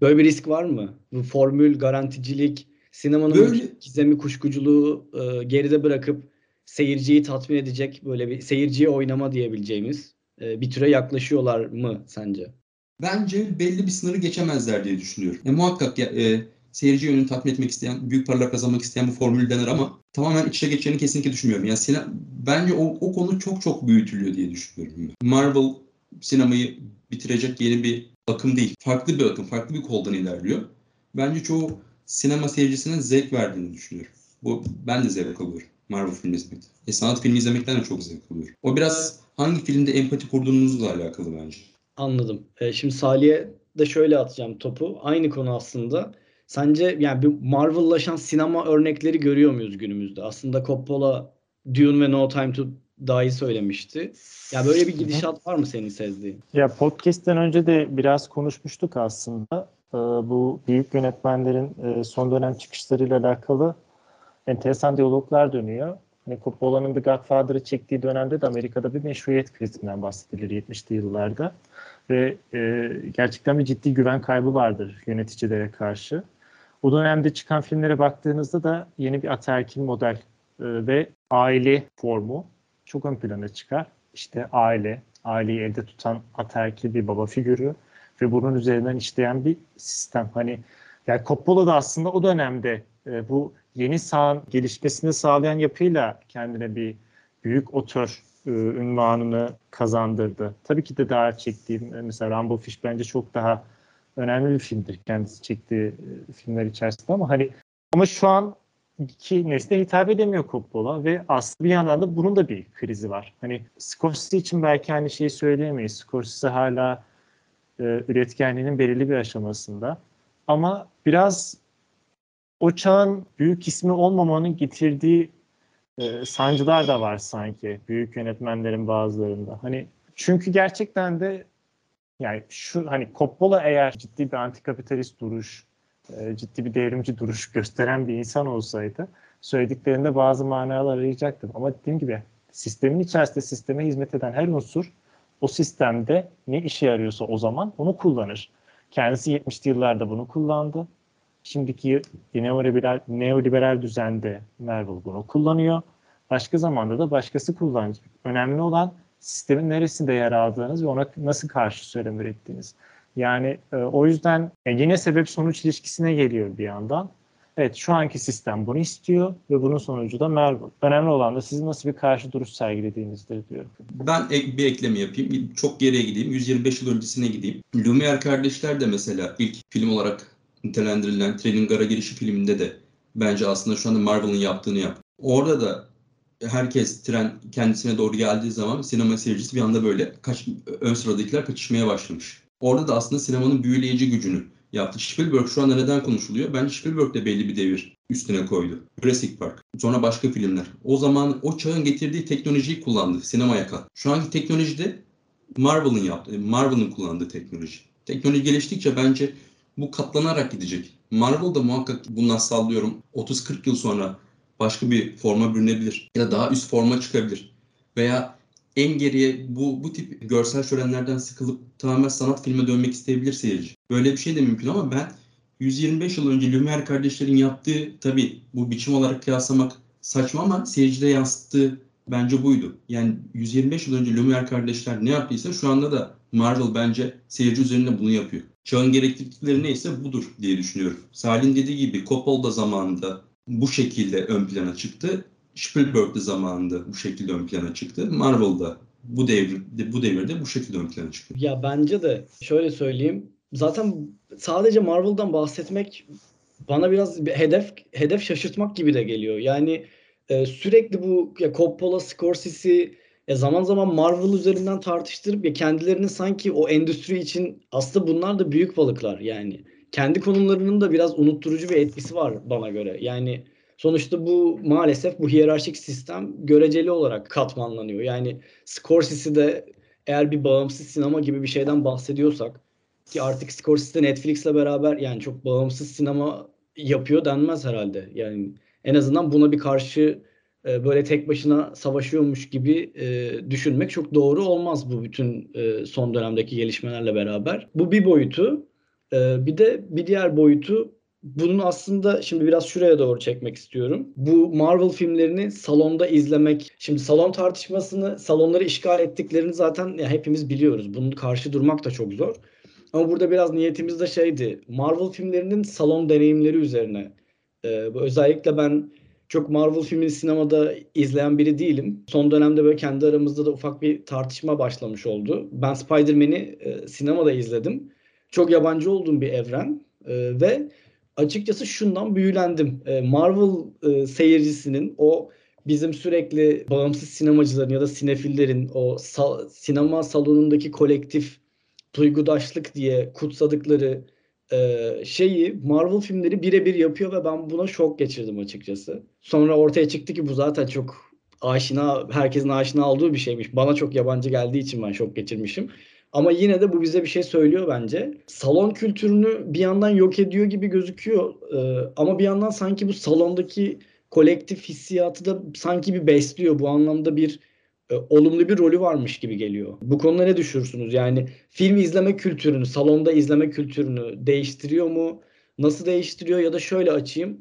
böyle bir risk var mı? Bu formül, garanticilik, sinemanın böyle... gizemi, kuşkuculuğu e, geride bırakıp seyirciyi tatmin edecek böyle bir seyirciye oynama diyebileceğimiz e, bir türe yaklaşıyorlar mı sence? Bence belli bir sınırı geçemezler diye düşünüyorum. E, muhakkak ya, e, seyirci yönünü tatmin etmek isteyen, büyük paralar kazanmak isteyen bu formül denir ama tamamen içe geçeceğini kesinlikle düşünmüyorum. Yani sine, bence o, o konu çok çok büyütülüyor diye düşünüyorum. Marvel sinemayı bitirecek yeni bir akım değil. Farklı bir akım, farklı bir koldan ilerliyor. Bence çoğu sinema seyircisine zevk verdiğini düşünüyorum. Bu ben de zevk alıyorum. Marvel filmi izlemekten. E, sanat filmi izlemekten de çok zevk alıyorum. O biraz hangi filmde empati kurduğunuzla alakalı bence. Anladım. E, şimdi Salih'e de şöyle atacağım topu. Aynı konu aslında. Sence yani bir Marvel'laşan sinema örnekleri görüyor muyuz günümüzde? Aslında Coppola Dune ve No Time to Die söylemişti. Ya böyle bir gidişat var mı senin sezdiğin? Ya podcast'ten önce de biraz konuşmuştuk aslında. Ee, bu büyük yönetmenlerin e, son dönem çıkışlarıyla alakalı enteresan diyaloglar dönüyor. Hani Coppola'nın The Godfather'ı çektiği dönemde de Amerika'da bir meşruiyet krizinden bahsedilir 70'li yıllarda. Ve e, gerçekten bir ciddi güven kaybı vardır yöneticilere karşı. O dönemde çıkan filmlere baktığınızda da yeni bir ataerkil model e, ve aile formu çok ön plana çıkar. İşte aile, aileyi elde tutan ataerkil bir baba figürü ve bunun üzerinden işleyen bir sistem. Hani yani Coppola da aslında o dönemde e, bu yeni sağın gelişmesini sağlayan yapıyla kendine bir büyük otör e, ünvanını kazandırdı. Tabii ki de daha çektiğim mesela Rambo Fish bence çok daha önemli bir filmdir kendisi çektiği e, filmler içerisinde ama hani ama şu an iki nesle hitap edemiyor Coppola ve aslında bir yandan da bunun da bir krizi var. Hani Scorsese için belki aynı şeyi söyleyemeyiz. Scorsese hala e, üretkenliğinin belirli bir aşamasında. Ama biraz o çağın büyük ismi olmamanın getirdiği e, sancılar da var sanki büyük yönetmenlerin bazılarında. Hani çünkü gerçekten de yani şu hani Coppola eğer ciddi bir antikapitalist duruş, e, ciddi bir devrimci duruş gösteren bir insan olsaydı söylediklerinde bazı manalar arayacaktım. Ama dediğim gibi sistemin içerisinde sisteme hizmet eden her unsur o sistemde ne işe yarıyorsa o zaman onu kullanır. Kendisi 70'li yıllarda bunu kullandı. Şimdiki neoliberal, neoliberal düzende Marvel bunu kullanıyor. Başka zamanda da başkası kullanacak. Önemli olan sistemin neresinde yer aldığınız ve ona nasıl karşı söylem ürettiğiniz. Yani e, o yüzden yani yine sebep sonuç ilişkisine geliyor bir yandan. Evet şu anki sistem bunu istiyor ve bunun sonucu da Marvel. Önemli olan da sizin nasıl bir karşı duruş sergilediğinizdir diyorum. Ben ek, bir ekleme yapayım. Çok geriye gideyim. 125 yıl öncesine gideyim. Lumière kardeşler de mesela ilk film olarak nitelendirilen Trenin Gara girişi filminde de bence aslında şu anda Marvel'ın yaptığını yap. Orada da herkes tren kendisine doğru geldiği zaman sinema seyircisi bir anda böyle kaç, ön sıradakiler kaçışmaya başlamış. Orada da aslında sinemanın büyüleyici gücünü yaptı. Spielberg şu anda neden konuşuluyor? Bence Spielberg de belli bir devir üstüne koydu. Jurassic Park. Sonra başka filmler. O zaman o çağın getirdiği teknolojiyi kullandı sinemaya kat. Şu anki teknolojide Marvel'ın yaptığı, Marvel'ın kullandığı teknoloji. Teknoloji geliştikçe bence bu katlanarak gidecek. Marvel da muhakkak bundan sallıyorum 30-40 yıl sonra başka bir forma bürünebilir. Ya da daha üst forma çıkabilir. Veya en geriye bu, bu tip görsel şölenlerden sıkılıp tamamen sanat filme dönmek isteyebilir seyirci. Böyle bir şey de mümkün ama ben 125 yıl önce Lumière kardeşlerin yaptığı tabii bu biçim olarak kıyaslamak saçma ama seyircide yansıttığı bence buydu. Yani 125 yıl önce Lumière kardeşler ne yaptıysa şu anda da Marvel bence seyirci üzerinde bunu yapıyor. Çağın gerektirdikleri neyse budur diye düşünüyorum. Salih'in dediği gibi Coppola da zamanında bu şekilde ön plana çıktı. Spielberg'de zamanında bu şekilde ön plana çıktı. Marvel'da bu devirde bu devirde bu şekilde ön plana çıkıyor. Ya bence de şöyle söyleyeyim. Zaten sadece Marvel'dan bahsetmek bana biraz bir hedef hedef şaşırtmak gibi de geliyor. Yani e, sürekli bu ya Coppola, Scorsese ya zaman zaman Marvel üzerinden tartıştırıp ya kendilerini sanki o endüstri için aslında bunlar da büyük balıklar yani. Kendi konumlarının da biraz unutturucu bir etkisi var bana göre. Yani sonuçta bu maalesef bu hiyerarşik sistem göreceli olarak katmanlanıyor. Yani Scorsese de eğer bir bağımsız sinema gibi bir şeyden bahsediyorsak ki artık Scorsese Netflix'le beraber yani çok bağımsız sinema yapıyor denmez herhalde. Yani en azından buna bir karşı e, böyle tek başına savaşıyormuş gibi e, düşünmek çok doğru olmaz bu bütün e, son dönemdeki gelişmelerle beraber. Bu bir boyutu. E, bir de bir diğer boyutu bunun aslında şimdi biraz şuraya doğru çekmek istiyorum. Bu Marvel filmlerini salonda izlemek. Şimdi salon tartışmasını, salonları işgal ettiklerini zaten ya hepimiz biliyoruz. Bunun karşı durmak da çok zor. Ama burada biraz niyetimiz de şeydi. Marvel filmlerinin salon deneyimleri üzerine. Ee, özellikle ben çok Marvel filmini sinemada izleyen biri değilim. Son dönemde böyle kendi aramızda da ufak bir tartışma başlamış oldu. Ben Spider-Man'i e, sinemada izledim. Çok yabancı olduğum bir evren e, ve açıkçası şundan büyülendim. E, Marvel e, seyircisinin o bizim sürekli bağımsız sinemacıların ya da sinefillerin o sal- sinema salonundaki kolektif duygudaşlık diye kutsadıkları e, şeyi Marvel filmleri birebir yapıyor ve ben buna şok geçirdim açıkçası. Sonra ortaya çıktı ki bu zaten çok aşina, herkesin aşina olduğu bir şeymiş. Bana çok yabancı geldiği için ben şok geçirmişim. Ama yine de bu bize bir şey söylüyor bence. Salon kültürünü bir yandan yok ediyor gibi gözüküyor. Ee, ama bir yandan sanki bu salondaki kolektif hissiyatı da sanki bir besliyor. Bu anlamda bir e, olumlu bir rolü varmış gibi geliyor. Bu konuda ne düşünürsünüz? Yani film izleme kültürünü, salonda izleme kültürünü değiştiriyor mu? Nasıl değiştiriyor? Ya da şöyle açayım.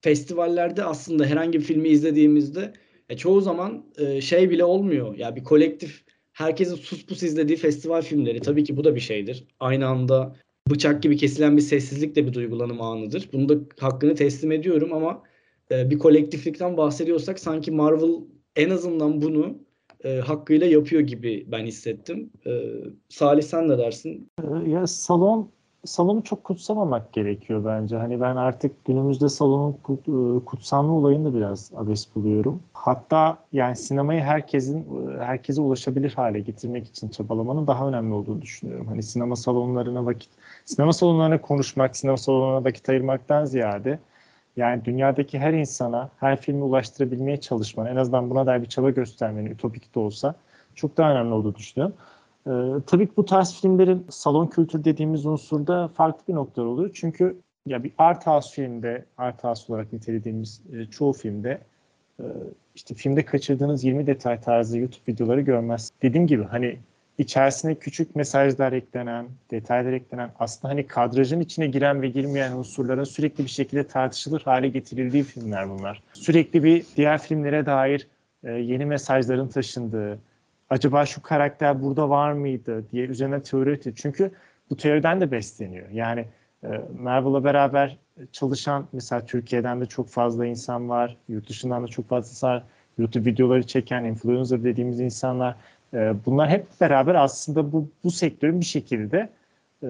Festivallerde aslında herhangi bir filmi izlediğimizde e, çoğu zaman e, şey bile olmuyor. Ya bir kolektif herkesin sus pus izlediği festival filmleri tabii ki bu da bir şeydir. Aynı anda bıçak gibi kesilen bir sessizlik de bir duygulanım anıdır. Bunu da hakkını teslim ediyorum ama e, bir kolektiflikten bahsediyorsak sanki Marvel en azından bunu e, hakkıyla yapıyor gibi ben hissettim. E, Salih sen ne dersin? Ya salon salonu çok kutsamamak gerekiyor bence. Hani ben artık günümüzde salonun kutsanlı olayını da biraz abes buluyorum. Hatta yani sinemayı herkesin herkese ulaşabilir hale getirmek için çabalamanın daha önemli olduğunu düşünüyorum. Hani sinema salonlarına vakit sinema salonlarına konuşmak, sinema salonlarına vakit ayırmaktan ziyade yani dünyadaki her insana, her filmi ulaştırabilmeye çalışman, en azından buna dair bir çaba göstermenin ütopik de olsa çok daha önemli olduğunu düşünüyorum. Ee, tabii ki bu tarz filmlerin salon kültür dediğimiz unsurda farklı bir nokta oluyor. Çünkü ya bir art house filmde, art house olarak nitelediğimiz e, çoğu filmde e, işte filmde kaçırdığınız 20 detay tarzı YouTube videoları görmez. Dediğim gibi hani içerisine küçük mesajlar eklenen, detaylar eklenen, aslında hani kadrajın içine giren ve girmeyen unsurların sürekli bir şekilde tartışılır hale getirildiği filmler bunlar. Sürekli bir diğer filmlere dair e, yeni mesajların taşındığı, acaba şu karakter burada var mıydı diye üzerine teori. Çünkü bu teoriden de besleniyor. Yani e, Marvel'la beraber çalışan mesela Türkiye'den de çok fazla insan var. Yurt dışından da çok fazla insan YouTube videoları çeken influencer dediğimiz insanlar. E, bunlar hep beraber aslında bu, bu sektörün bir şekilde e,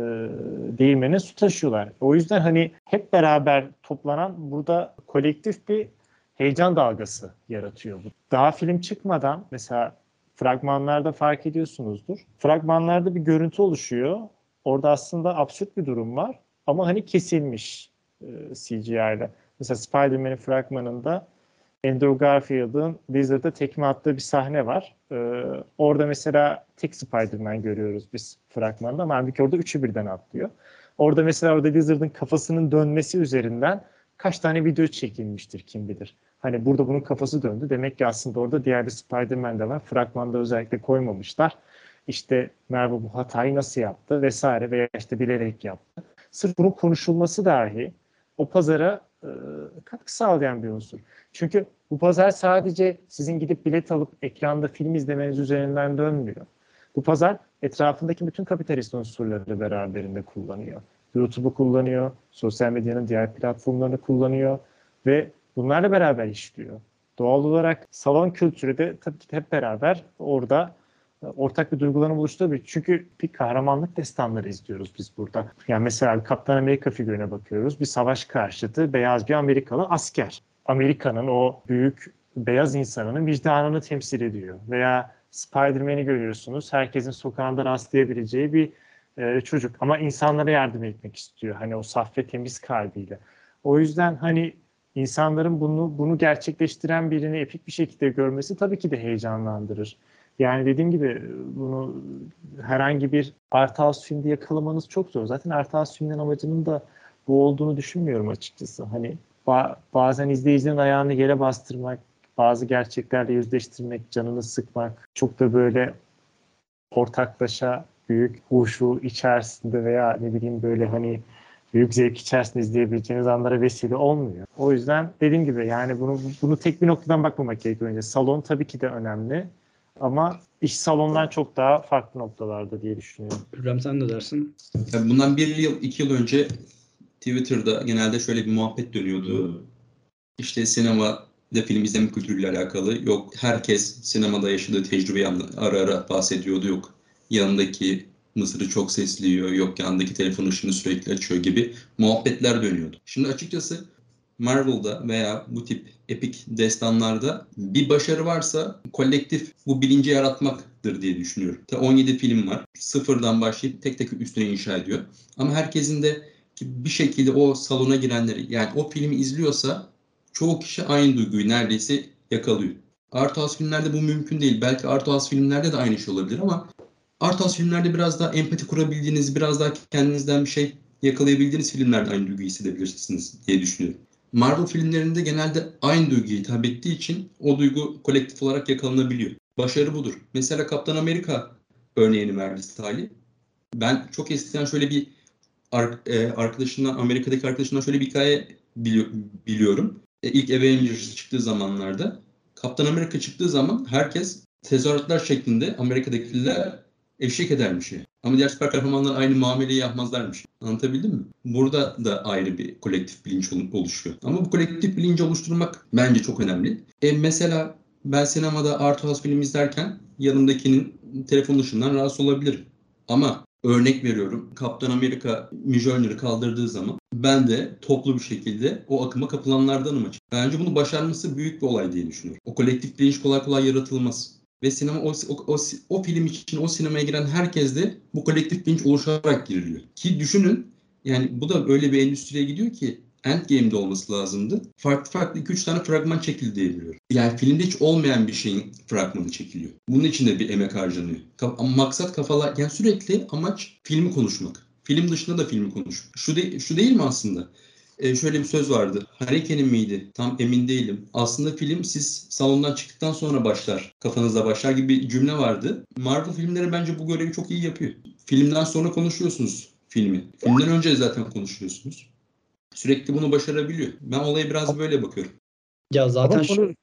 değirmene su taşıyorlar. O yüzden hani hep beraber toplanan burada kolektif bir heyecan dalgası yaratıyor. Daha film çıkmadan mesela fragmanlarda fark ediyorsunuzdur. Fragmanlarda bir görüntü oluşuyor. Orada aslında absürt bir durum var ama hani kesilmiş e, CGI ile. Mesela Spider-Man'in fragmanında Andrew Garfield'ın Lizard'a tekme attığı bir sahne var. Ee, orada mesela tek Spider-Man görüyoruz biz fragmanda ama halbuki orada üçü birden atlıyor. Orada mesela orada Lizard'ın kafasının dönmesi üzerinden kaç tane video çekilmiştir kim bilir. Hani burada bunun kafası döndü. Demek ki aslında orada diğer bir Spider-Man de var. Fragmanda özellikle koymamışlar. İşte Marvel bu hatayı nasıl yaptı vesaire veya işte bilerek yaptı. Sırf bunun konuşulması dahi o pazara e, katkı sağlayan bir unsur. Çünkü bu pazar sadece sizin gidip bilet alıp ekranda film izlemeniz üzerinden dönmüyor. Bu pazar etrafındaki bütün kapitalist unsurları beraberinde kullanıyor. YouTube'u kullanıyor, sosyal medyanın diğer platformlarını kullanıyor ve bunlarla beraber işliyor. Doğal olarak salon kültürü de tabii ki hep beraber orada ortak bir duygulanım oluşturabilir. Çünkü bir kahramanlık destanları izliyoruz biz burada. Yani mesela Kaptan Amerika figürüne bakıyoruz. Bir savaş karşıtı beyaz bir Amerikalı asker. Amerika'nın o büyük beyaz insanının vicdanını temsil ediyor. Veya Spider-Man'i görüyorsunuz. Herkesin sokağında rastlayabileceği bir e, çocuk. Ama insanlara yardım etmek istiyor. Hani o saf ve temiz kalbiyle. O yüzden hani insanların bunu bunu gerçekleştiren birini epik bir şekilde görmesi tabii ki de heyecanlandırır. Yani dediğim gibi bunu herhangi bir art house filmde yakalamanız çok zor. Zaten art house filmlerin amacının da bu olduğunu düşünmüyorum açıkçası. Hani ba- bazen izleyicinin ayağını yere bastırmak, bazı gerçeklerle yüzleştirmek, canını sıkmak, çok da böyle ortaklaşa büyük huşu içerisinde veya ne bileyim böyle hani büyük zevk içerisinde izleyebileceğiniz anlara vesile olmuyor. O yüzden dediğim gibi yani bunu bunu tek bir noktadan bakmamak gerekiyor önce. Salon tabii ki de önemli ama iş salondan çok daha farklı noktalarda diye düşünüyorum. Hürrem sen ne dersin? Yani bundan bir yıl, iki yıl önce Twitter'da genelde şöyle bir muhabbet dönüyordu. İşte sinema de film izleme kültürüyle alakalı. Yok herkes sinemada yaşadığı tecrübeyi ara ara bahsediyordu. Yok yanındaki mısırı çok sesliyor. Yok yanındaki telefon ışığını sürekli açıyor gibi muhabbetler dönüyordu. Şimdi açıkçası Marvel'da veya bu tip epik destanlarda bir başarı varsa kolektif bu bilinci yaratmaktır diye düşünüyorum. 17 film var. Sıfırdan başlayıp tek tek üstüne inşa ediyor. Ama herkesin de bir şekilde o salona girenleri yani o filmi izliyorsa çoğu kişi aynı duyguyu neredeyse yakalıyor. Art house filmlerde bu mümkün değil. Belki art house filmlerde de aynı şey olabilir ama art house filmlerde biraz daha empati kurabildiğiniz, biraz daha kendinizden bir şey yakalayabildiğiniz filmlerde aynı duyguyu hissedebilirsiniz diye düşünüyorum. Marvel filmlerinde genelde aynı duyguya hitap ettiği için o duygu kolektif olarak yakalanabiliyor. Başarı budur. Mesela Kaptan Amerika örneğini verdi Salih. Ben çok eskiden şöyle bir arkadaşından, Amerika'daki arkadaşından şöyle bir hikaye biliyorum. E, ilk Avengers çıktığı zamanlarda Kaptan Amerika çıktığı zaman herkes tezahüratlar şeklinde Amerika'dakiler eşlik edermiş. Ama diğer süper kahramanlar aynı muameleyi yapmazlarmış. Anlatabildim mi? Burada da ayrı bir kolektif bilinç oluşuyor. Ama bu kolektif bilinci oluşturmak bence çok önemli. E mesela ben sinemada art house film izlerken yanımdakinin telefon ışığından rahatsız olabilirim. Ama örnek veriyorum Kaptan Amerika Mjolnir'i kaldırdığı zaman ben de toplu bir şekilde o akıma kapılanlardanım açık. Bence bunu başarması büyük bir olay diye düşünüyorum. O kolektif bilinç kolay kolay yaratılmaz. Ve sinema o, o, o, o film için o sinemaya giren herkes de bu kolektif bilinç oluşarak giriliyor. Ki düşünün yani bu da öyle bir endüstriye gidiyor ki Endgame'de olması lazımdı. Farklı farklı 2-3 tane fragman çekildi diye. Yani filmde hiç olmayan bir şeyin fragmanı çekiliyor. Bunun için de bir emek harcanıyor. Maksat kafalar yani sürekli amaç filmi konuşmak. Film dışında da filmi konuşmak. Şu, de, şu değil mi aslında? E, şöyle bir söz vardı. Hareke'nin miydi? Tam emin değilim. Aslında film siz salondan çıktıktan sonra başlar. Kafanızda başlar gibi bir cümle vardı. Marvel filmleri bence bu görevi çok iyi yapıyor. Filmden sonra konuşuyorsunuz filmi. Filmden önce zaten konuşuyorsunuz. Sürekli bunu başarabiliyor. Ben olaya biraz böyle bakıyorum. Ya zaten Ama şu...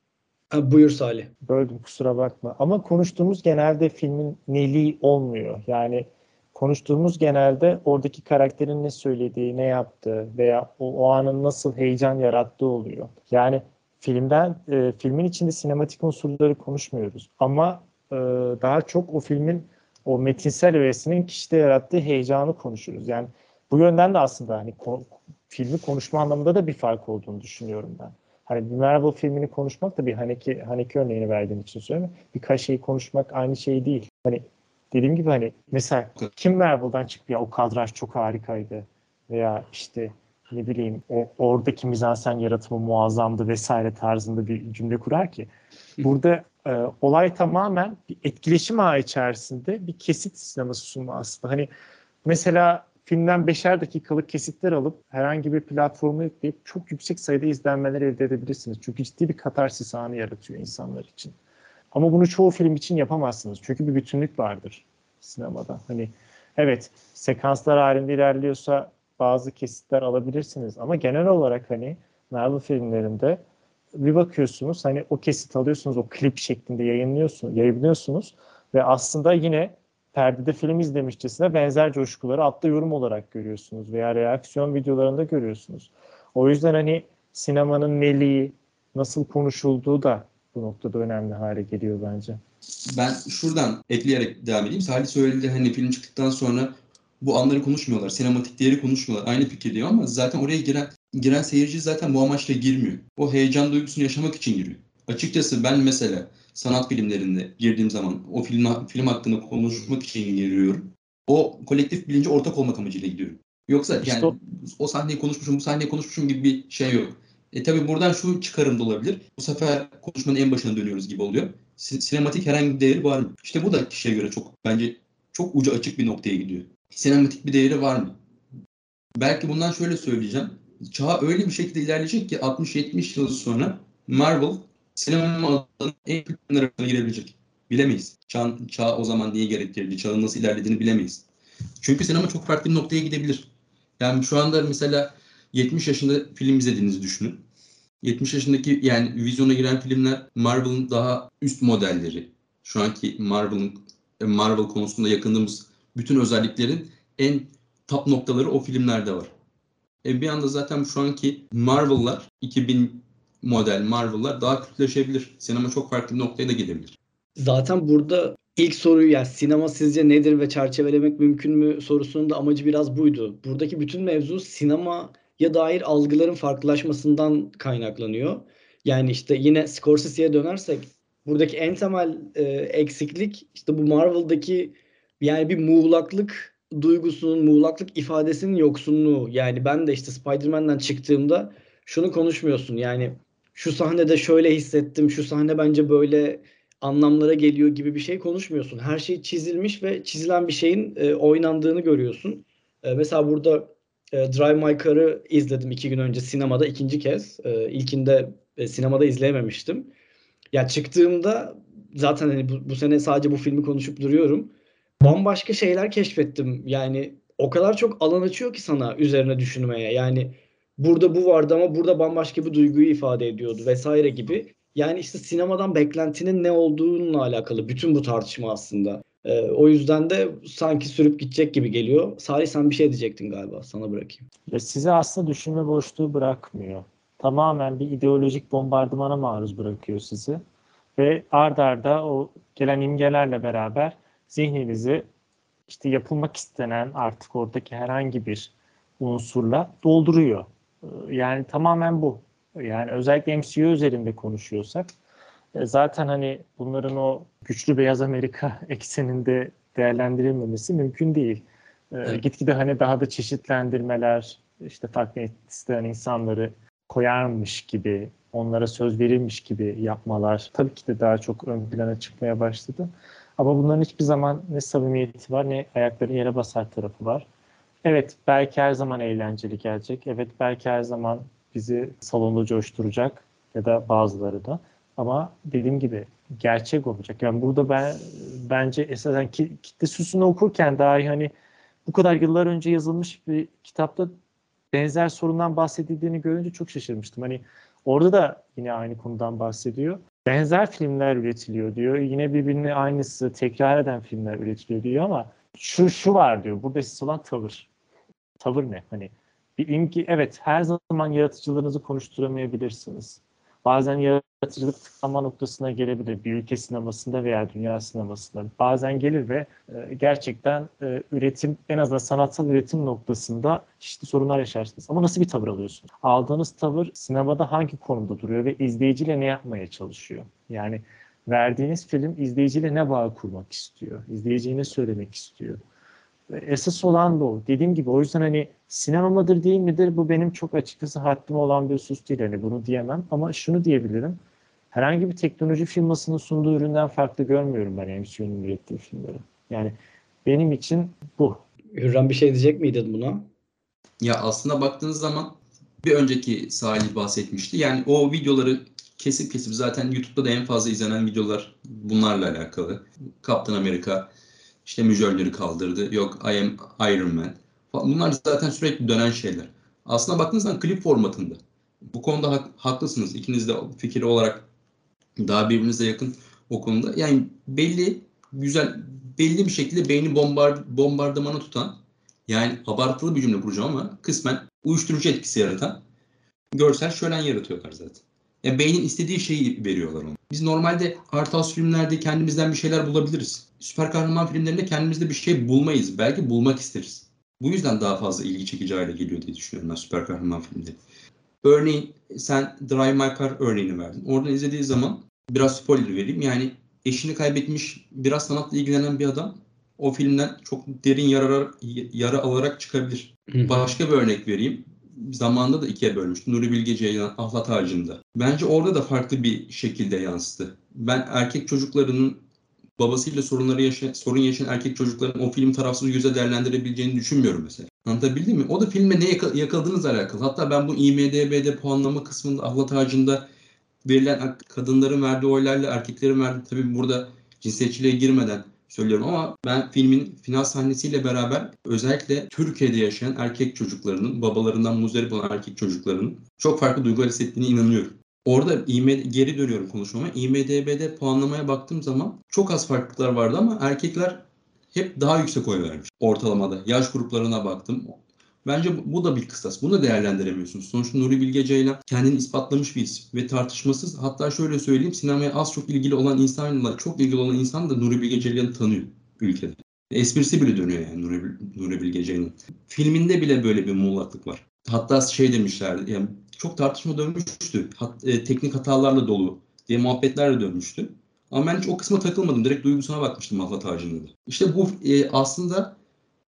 Ha, buyur Salih. Böldüm kusura bakma. Ama konuştuğumuz genelde filmin neliği olmuyor. Yani konuştuğumuz genelde oradaki karakterin ne söylediği, ne yaptığı veya o, o anın nasıl heyecan yarattığı oluyor. Yani filmden e, filmin içinde sinematik unsurları konuşmuyoruz ama e, daha çok o filmin o metinsel öğesinin kişide yarattığı heyecanı konuşuruz. Yani bu yönden de aslında hani ko- filmi konuşma anlamında da bir fark olduğunu düşünüyorum ben. Hani bir Marvel filmini konuşmak da bir Haneke, Haneke örneğini verdiğim için söylüyorum. Birkaç şeyi konuşmak aynı şey değil. Hani dediğim gibi hani mesela kim Marvel'dan çıktı ya o kadraj çok harikaydı veya işte ne bileyim o oradaki mizansen yaratımı muazzamdı vesaire tarzında bir cümle kurar ki burada e, olay tamamen bir etkileşim ağı içerisinde bir kesit sineması sunma aslında. Hani mesela filmden beşer dakikalık kesitler alıp herhangi bir platforma yükleyip çok yüksek sayıda izlenmeler elde edebilirsiniz. Çünkü ciddi bir katarsis anı yaratıyor insanlar için. Ama bunu çoğu film için yapamazsınız. Çünkü bir bütünlük vardır sinemada. Hani evet sekanslar halinde ilerliyorsa bazı kesitler alabilirsiniz ama genel olarak hani Marvel filmlerinde bir bakıyorsunuz hani o kesit alıyorsunuz o klip şeklinde yayınlıyorsunuz, yayınlıyorsunuz ve aslında yine perdede film izlemişçesine benzer coşkuları altta yorum olarak görüyorsunuz veya reaksiyon videolarında görüyorsunuz. O yüzden hani sinemanın neliği, nasıl konuşulduğu da bu noktada önemli hale geliyor bence. Ben şuradan ekleyerek devam edeyim. Salih söyledi hani film çıktıktan sonra bu anları konuşmuyorlar. Sinematik değeri konuşmuyorlar. Aynı fikirdeyim ama zaten oraya giren giren seyirci zaten bu amaçla girmiyor. O heyecan duygusunu yaşamak için giriyor. Açıkçası ben mesela sanat filmlerinde girdiğim zaman o film film hakkında konuşmak için giriyorum. O kolektif bilince ortak olmak amacıyla gidiyorum. Yoksa İşte yani o- o sahneyi konuşmuşum, bu sahneyi konuşmuşum gibi bir şey yok. E tabi buradan şu çıkarım da olabilir. Bu sefer konuşmanın en başına dönüyoruz gibi oluyor. Si- sinematik herhangi bir değeri var mı? İşte bu da kişiye göre çok bence çok ucu açık bir noktaya gidiyor. Sinematik bir değeri var mı? Belki bundan şöyle söyleyeceğim. Çağ öyle bir şekilde ilerleyecek ki 60-70 yıl sonra Marvel sinema alanının en filmler arasına girebilecek. Bilemeyiz. Çağ, çağ o zaman neyi gerektirdi, çağın nasıl ilerlediğini bilemeyiz. Çünkü sinema çok farklı bir noktaya gidebilir. Yani şu anda mesela 70 yaşında film izlediğinizi düşünün. 70 yaşındaki yani vizyona giren filmler Marvel'ın daha üst modelleri. Şu anki Marvel'ın Marvel konusunda yakındığımız bütün özelliklerin en top noktaları o filmlerde var. E bir anda zaten şu anki Marvel'lar 2000 model Marvel'lar daha kötüleşebilir. Sinema çok farklı bir noktaya da gidebilir. Zaten burada ilk soruyu yani sinema sizce nedir ve çerçevelemek mümkün mü sorusunun da amacı biraz buydu. Buradaki bütün mevzu sinemaya dair algıların farklılaşmasından kaynaklanıyor. Yani işte yine Scorsese'ye dönersek buradaki en temel e, eksiklik işte bu Marvel'daki yani bir muğlaklık duygusunun, muğlaklık ifadesinin yoksunluğu. Yani ben de işte Spider-Man'den çıktığımda şunu konuşmuyorsun. Yani şu sahnede şöyle hissettim, şu sahne bence böyle anlamlara geliyor gibi bir şey konuşmuyorsun. Her şey çizilmiş ve çizilen bir şeyin e, oynandığını görüyorsun. E, mesela burada e, Drive My Car'ı izledim iki gün önce sinemada ikinci kez. E, ilkinde e, sinemada izleyememiştim. Ya çıktığımda zaten hani bu, bu sene sadece bu filmi konuşup duruyorum. Bambaşka şeyler keşfettim. Yani o kadar çok alan açıyor ki sana üzerine düşünmeye. Yani burada bu vardı ama burada bambaşka bir duyguyu ifade ediyordu vesaire gibi. Yani işte sinemadan beklentinin ne olduğununla alakalı bütün bu tartışma aslında. Ee, o yüzden de sanki sürüp gidecek gibi geliyor. Salih sen bir şey diyecektin galiba. Sana bırakayım. Ya size aslında düşünme boşluğu bırakmıyor. Tamamen bir ideolojik bombardımana maruz bırakıyor sizi. Ve ard arda o gelen imgelerle beraber zihninizi işte yapılmak istenen artık oradaki herhangi bir unsurla dolduruyor. Ee, Yani tamamen bu. Yani özellikle MCU üzerinde konuşuyorsak e, zaten hani bunların o güçlü beyaz Amerika ekseninde değerlendirilmemesi mümkün değil. Ee, Evet. Gitgide hani daha da çeşitlendirmeler, işte farklı isteyen insanları koyarmış gibi, onlara söz verilmiş gibi yapmalar tabii ki de daha çok ön plana çıkmaya başladı. Ama bunların hiçbir zaman ne samimiyeti var ne ayakları yere basar tarafı var. Evet belki her zaman eğlenceli gelecek. Evet belki her zaman bizi salonda coşturacak ya da bazıları da. Ama dediğim gibi gerçek olacak. Yani burada ben bence esasen ki, kitle süsünü okurken dahi hani bu kadar yıllar önce yazılmış bir kitapta benzer sorundan bahsedildiğini görünce çok şaşırmıştım. Hani orada da yine aynı konudan bahsediyor. Benzer filmler üretiliyor diyor. Yine birbirine aynısı tekrar eden filmler üretiliyor diyor ama şu şu var diyor. Burada esas olan tavır. Tavır ne? Hani bir imki evet her zaman yaratıcılığınızı konuşturamayabilirsiniz. Bazen yaratıcılık tıklama noktasına gelebilir. Bir ülke sinemasında veya dünya sinemasında. Bazen gelir ve e, gerçekten e, üretim en azından sanatsal üretim noktasında çeşitli sorunlar yaşarsınız. Ama nasıl bir tavır alıyorsunuz? Aldığınız tavır sinemada hangi konumda duruyor ve izleyiciyle ne yapmaya çalışıyor? Yani verdiğiniz film izleyiciyle ne bağ kurmak istiyor? İzleyiciye ne söylemek istiyor? Esas olan da o. Dediğim gibi o yüzden hani sinema mıdır değil midir bu benim çok açıkçası haddim olan bir husus değil. Hani bunu diyemem ama şunu diyebilirim. Herhangi bir teknoloji firmasının sunduğu üründen farklı görmüyorum ben MCU'nun ürettiği filmleri. Yani benim için bu. Hürrem bir şey diyecek miydin buna? Ya aslında baktığınız zaman bir önceki Salih bahsetmişti. Yani o videoları kesip kesip zaten YouTube'da da en fazla izlenen videolar bunlarla alakalı. Kaptan Amerika işte mücevherleri kaldırdı. Yok I am Iron Man. Bunlar zaten sürekli dönen şeyler. Aslında baktığınız zaman klip formatında. Bu konuda hak- haklısınız. İkiniz de fikir olarak daha birbirinize yakın o konuda. Yani belli güzel belli bir şekilde beyni bombar, bombardımanı tutan yani abartılı bir cümle kuracağım ama kısmen uyuşturucu etkisi yaratan görsel şölen yaratıyorlar zaten. Yani beynin istediği şeyi veriyorlar ona. Biz normalde art house filmlerde kendimizden bir şeyler bulabiliriz. Süper kahraman filmlerinde kendimizde bir şey bulmayız. Belki bulmak isteriz. Bu yüzden daha fazla ilgi çekici hale geliyor diye düşünüyorum ben süper kahraman filmleri. Örneğin sen Drive My Car örneğini verdin. Oradan izlediği zaman biraz spoiler vereyim. Yani eşini kaybetmiş, biraz sanatla ilgilenen bir adam o filmden çok derin yara, yara alarak çıkabilir. Başka bir örnek vereyim. Zamanında da ikiye bölmüştüm. Nuri Bilge Ceylan Ahlat Ağacı'nda. Bence orada da farklı bir şekilde yansıdı. Ben erkek çocuklarının babasıyla sorunları yaşayan, sorun yaşayan erkek çocukların o film tarafsız göze değerlendirebileceğini düşünmüyorum mesela. Anlatabildim mi? O da filme ne yakaladığınızla alakalı. Hatta ben bu IMDB'de puanlama kısmında Ahlat Ağacı'nda verilen kadınların verdiği oylarla erkeklerin verdiği tabii burada cinsiyetçiliğe girmeden söylüyorum ama ben filmin final sahnesiyle beraber özellikle Türkiye'de yaşayan erkek çocuklarının, babalarından muzdarip olan erkek çocuklarının çok farklı duygular hissettiğine inanıyorum. Orada IMD, geri dönüyorum konuşmama. IMDB'de puanlamaya baktığım zaman çok az farklılıklar vardı ama erkekler hep daha yüksek oy vermiş ortalamada. Yaş gruplarına baktım. Bence bu da bir kıstas. Bunu değerlendiremiyorsunuz. Sonuçta Nuri Bilge Ceylan kendini ispatlamış bir isim ve tartışmasız hatta şöyle söyleyeyim sinemaya az çok ilgili olan insanla çok ilgili olan insan da Nuri Bilge Ceylan'ı tanıyor ülkede. Esprisi bile dönüyor yani Nuri, Nuri Bilge Ceylan. Filminde bile böyle bir muğlaklık var. Hatta şey demişlerdi yani çok tartışma dönmüştü. Hat, e, teknik hatalarla dolu diye muhabbetlerle dönmüştü. Ama ben hiç o kısma takılmadım. Direkt duygusuna bakmıştım Mahlat Ağacı'nda da. İşte bu e, aslında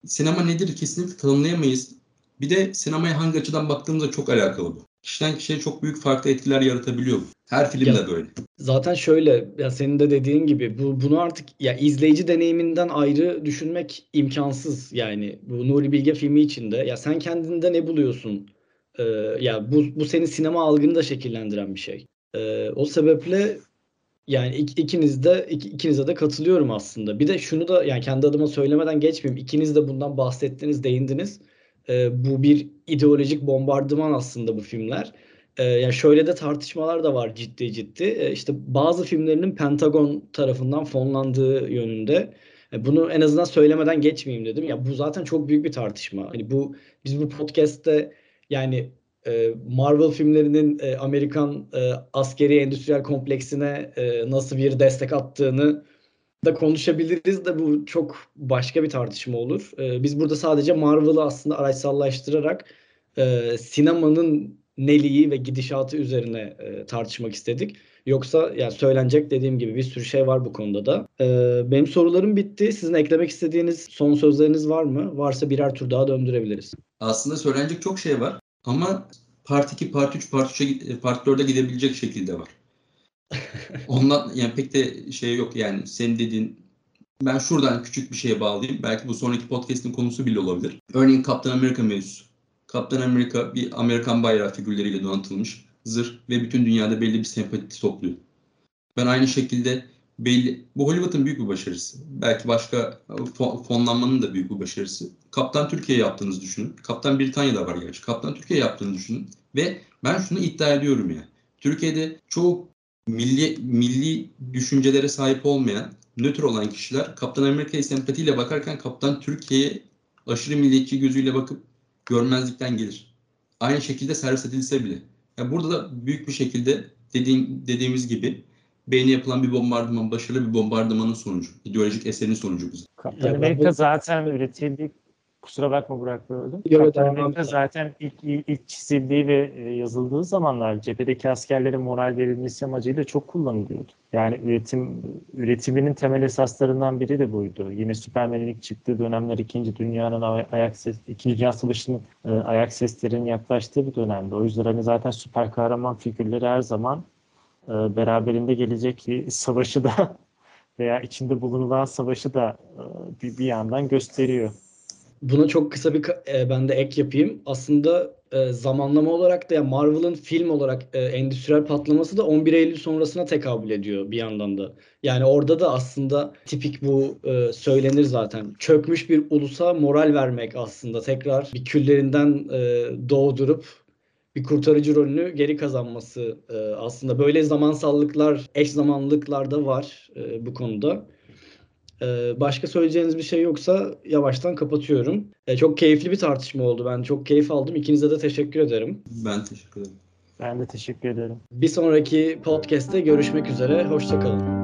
sinema nedir kesinlikle tanımlayamayız. Bir de sinemaya hangi açıdan baktığımızda çok alakalı bu. Kişiden kişiye çok büyük farklı etkiler yaratabiliyor bu. Her filmde Ya, böyle. Zaten şöyle ya senin de dediğin gibi bu bunu artık ya izleyici deneyiminden ayrı düşünmek imkansız yani bu Nuri Bilge filmi içinde ya sen kendinde ne buluyorsun? Ee, ya bu bu senin sinema algını da şekillendiren bir şey. Ee, o sebeple yani ik- ikiniz de ik- ikinize de katılıyorum aslında. Bir de şunu da yani kendi adıma söylemeden geçmeyeyim. İkiniz de bundan bahsettiniz, değindiniz. Ee, bu bir ideolojik bombardıman aslında bu filmler. Ee, yani şöyle de tartışmalar da var ciddi ciddi. Ee, işte bazı filmlerinin Pentagon tarafından fonlandığı yönünde. E, bunu en azından söylemeden geçmeyeyim dedim. Ya bu zaten çok büyük bir tartışma. Hani bu biz bu podcast'te yani e, Marvel filmlerinin e, Amerikan e, askeri endüstriyel kompleksine e, nasıl bir destek attığını da konuşabiliriz de bu çok başka bir tartışma olur. E, biz burada sadece Marvel'ı aslında araçsallaştırarak e, sinemanın neliği ve gidişatı üzerine e, tartışmak istedik. Yoksa yani söylenecek dediğim gibi bir sürü şey var bu konuda da. E, benim sorularım bitti. Sizin eklemek istediğiniz son sözleriniz var mı? Varsa birer tur daha döndürebiliriz. Aslında söylenecek çok şey var ama Part 2, Part 3, Part 3'e, Part 4'e gidebilecek şekilde var. Ondan yani pek de şey yok yani senin dediğin ben şuradan küçük bir şeye bağlayayım. Belki bu sonraki podcast'in konusu bile olabilir. Örneğin Kaptan Amerika mevzusu. Kaptan Amerika bir Amerikan bayrağı figürleriyle donatılmış zırh ve bütün dünyada belli bir sempati topluyor. Ben aynı şekilde belli bu Hollywood'un büyük bir başarısı. Belki başka fon, fonlanmanın da büyük bir başarısı. Kaptan Türkiye yaptığınızı düşünün. Kaptan Britanya'da var gerçi. Kaptan Türkiye yaptığını düşünün ve ben şunu iddia ediyorum ya. Türkiye'de çok milli milli düşüncelere sahip olmayan, nötr olan kişiler Kaptan Amerika'ya sempatiyle bakarken Kaptan Türkiye'ye aşırı milliyetçi gözüyle bakıp görmezlikten gelir. Aynı şekilde servis edilse bile. Yani burada da büyük bir şekilde dediğim, dediğimiz gibi beyni yapılan bir bombardıman, başarılı bir bombardımanın sonucu. ideolojik eserin sonucu bize. Kaptan Amerika zaten üretildiği kusura bakma Burak böldüm. Tamam, Amerika zaten ilk, ilk, ilk çizildiği ve e, yazıldığı zamanlar cephedeki askerlere moral verilmesi amacıyla çok kullanılıyordu. Yani üretim üretiminin temel esaslarından biri de buydu. Yine Süpermen'in ilk çıktığı dönemler İkinci Dünya'nın ay- ayak ses, İkinci Dünya Savaşı'nın e, ayak seslerinin yaklaştığı bir dönemdi. O yüzden hani zaten süper kahraman figürleri her zaman e, beraberinde gelecek bir savaşı da veya içinde bulunulan savaşı da e, bir, bir yandan gösteriyor. Buna çok kısa bir e, ben de ek yapayım. Aslında e, zamanlama olarak da ya Marvel'ın film olarak e, endüstriyel patlaması da 11 Eylül sonrasına tekabül ediyor bir yandan da. Yani orada da aslında tipik bu e, söylenir zaten. Çökmüş bir ulusa moral vermek aslında tekrar bir küllerinden e, doğdurup bir kurtarıcı rolünü geri kazanması e, aslında böyle zamansallıklar, eş zamanlılıklar da var e, bu konuda. Ee, Başka söyleyeceğiniz bir şey yoksa yavaştan kapatıyorum. Ee, Çok keyifli bir tartışma oldu. Ben çok keyif aldım. İkinize de teşekkür ederim. Ben teşekkür ederim. Ben de teşekkür ederim. Bir sonraki podcast'te görüşmek üzere. Hoşçakalın.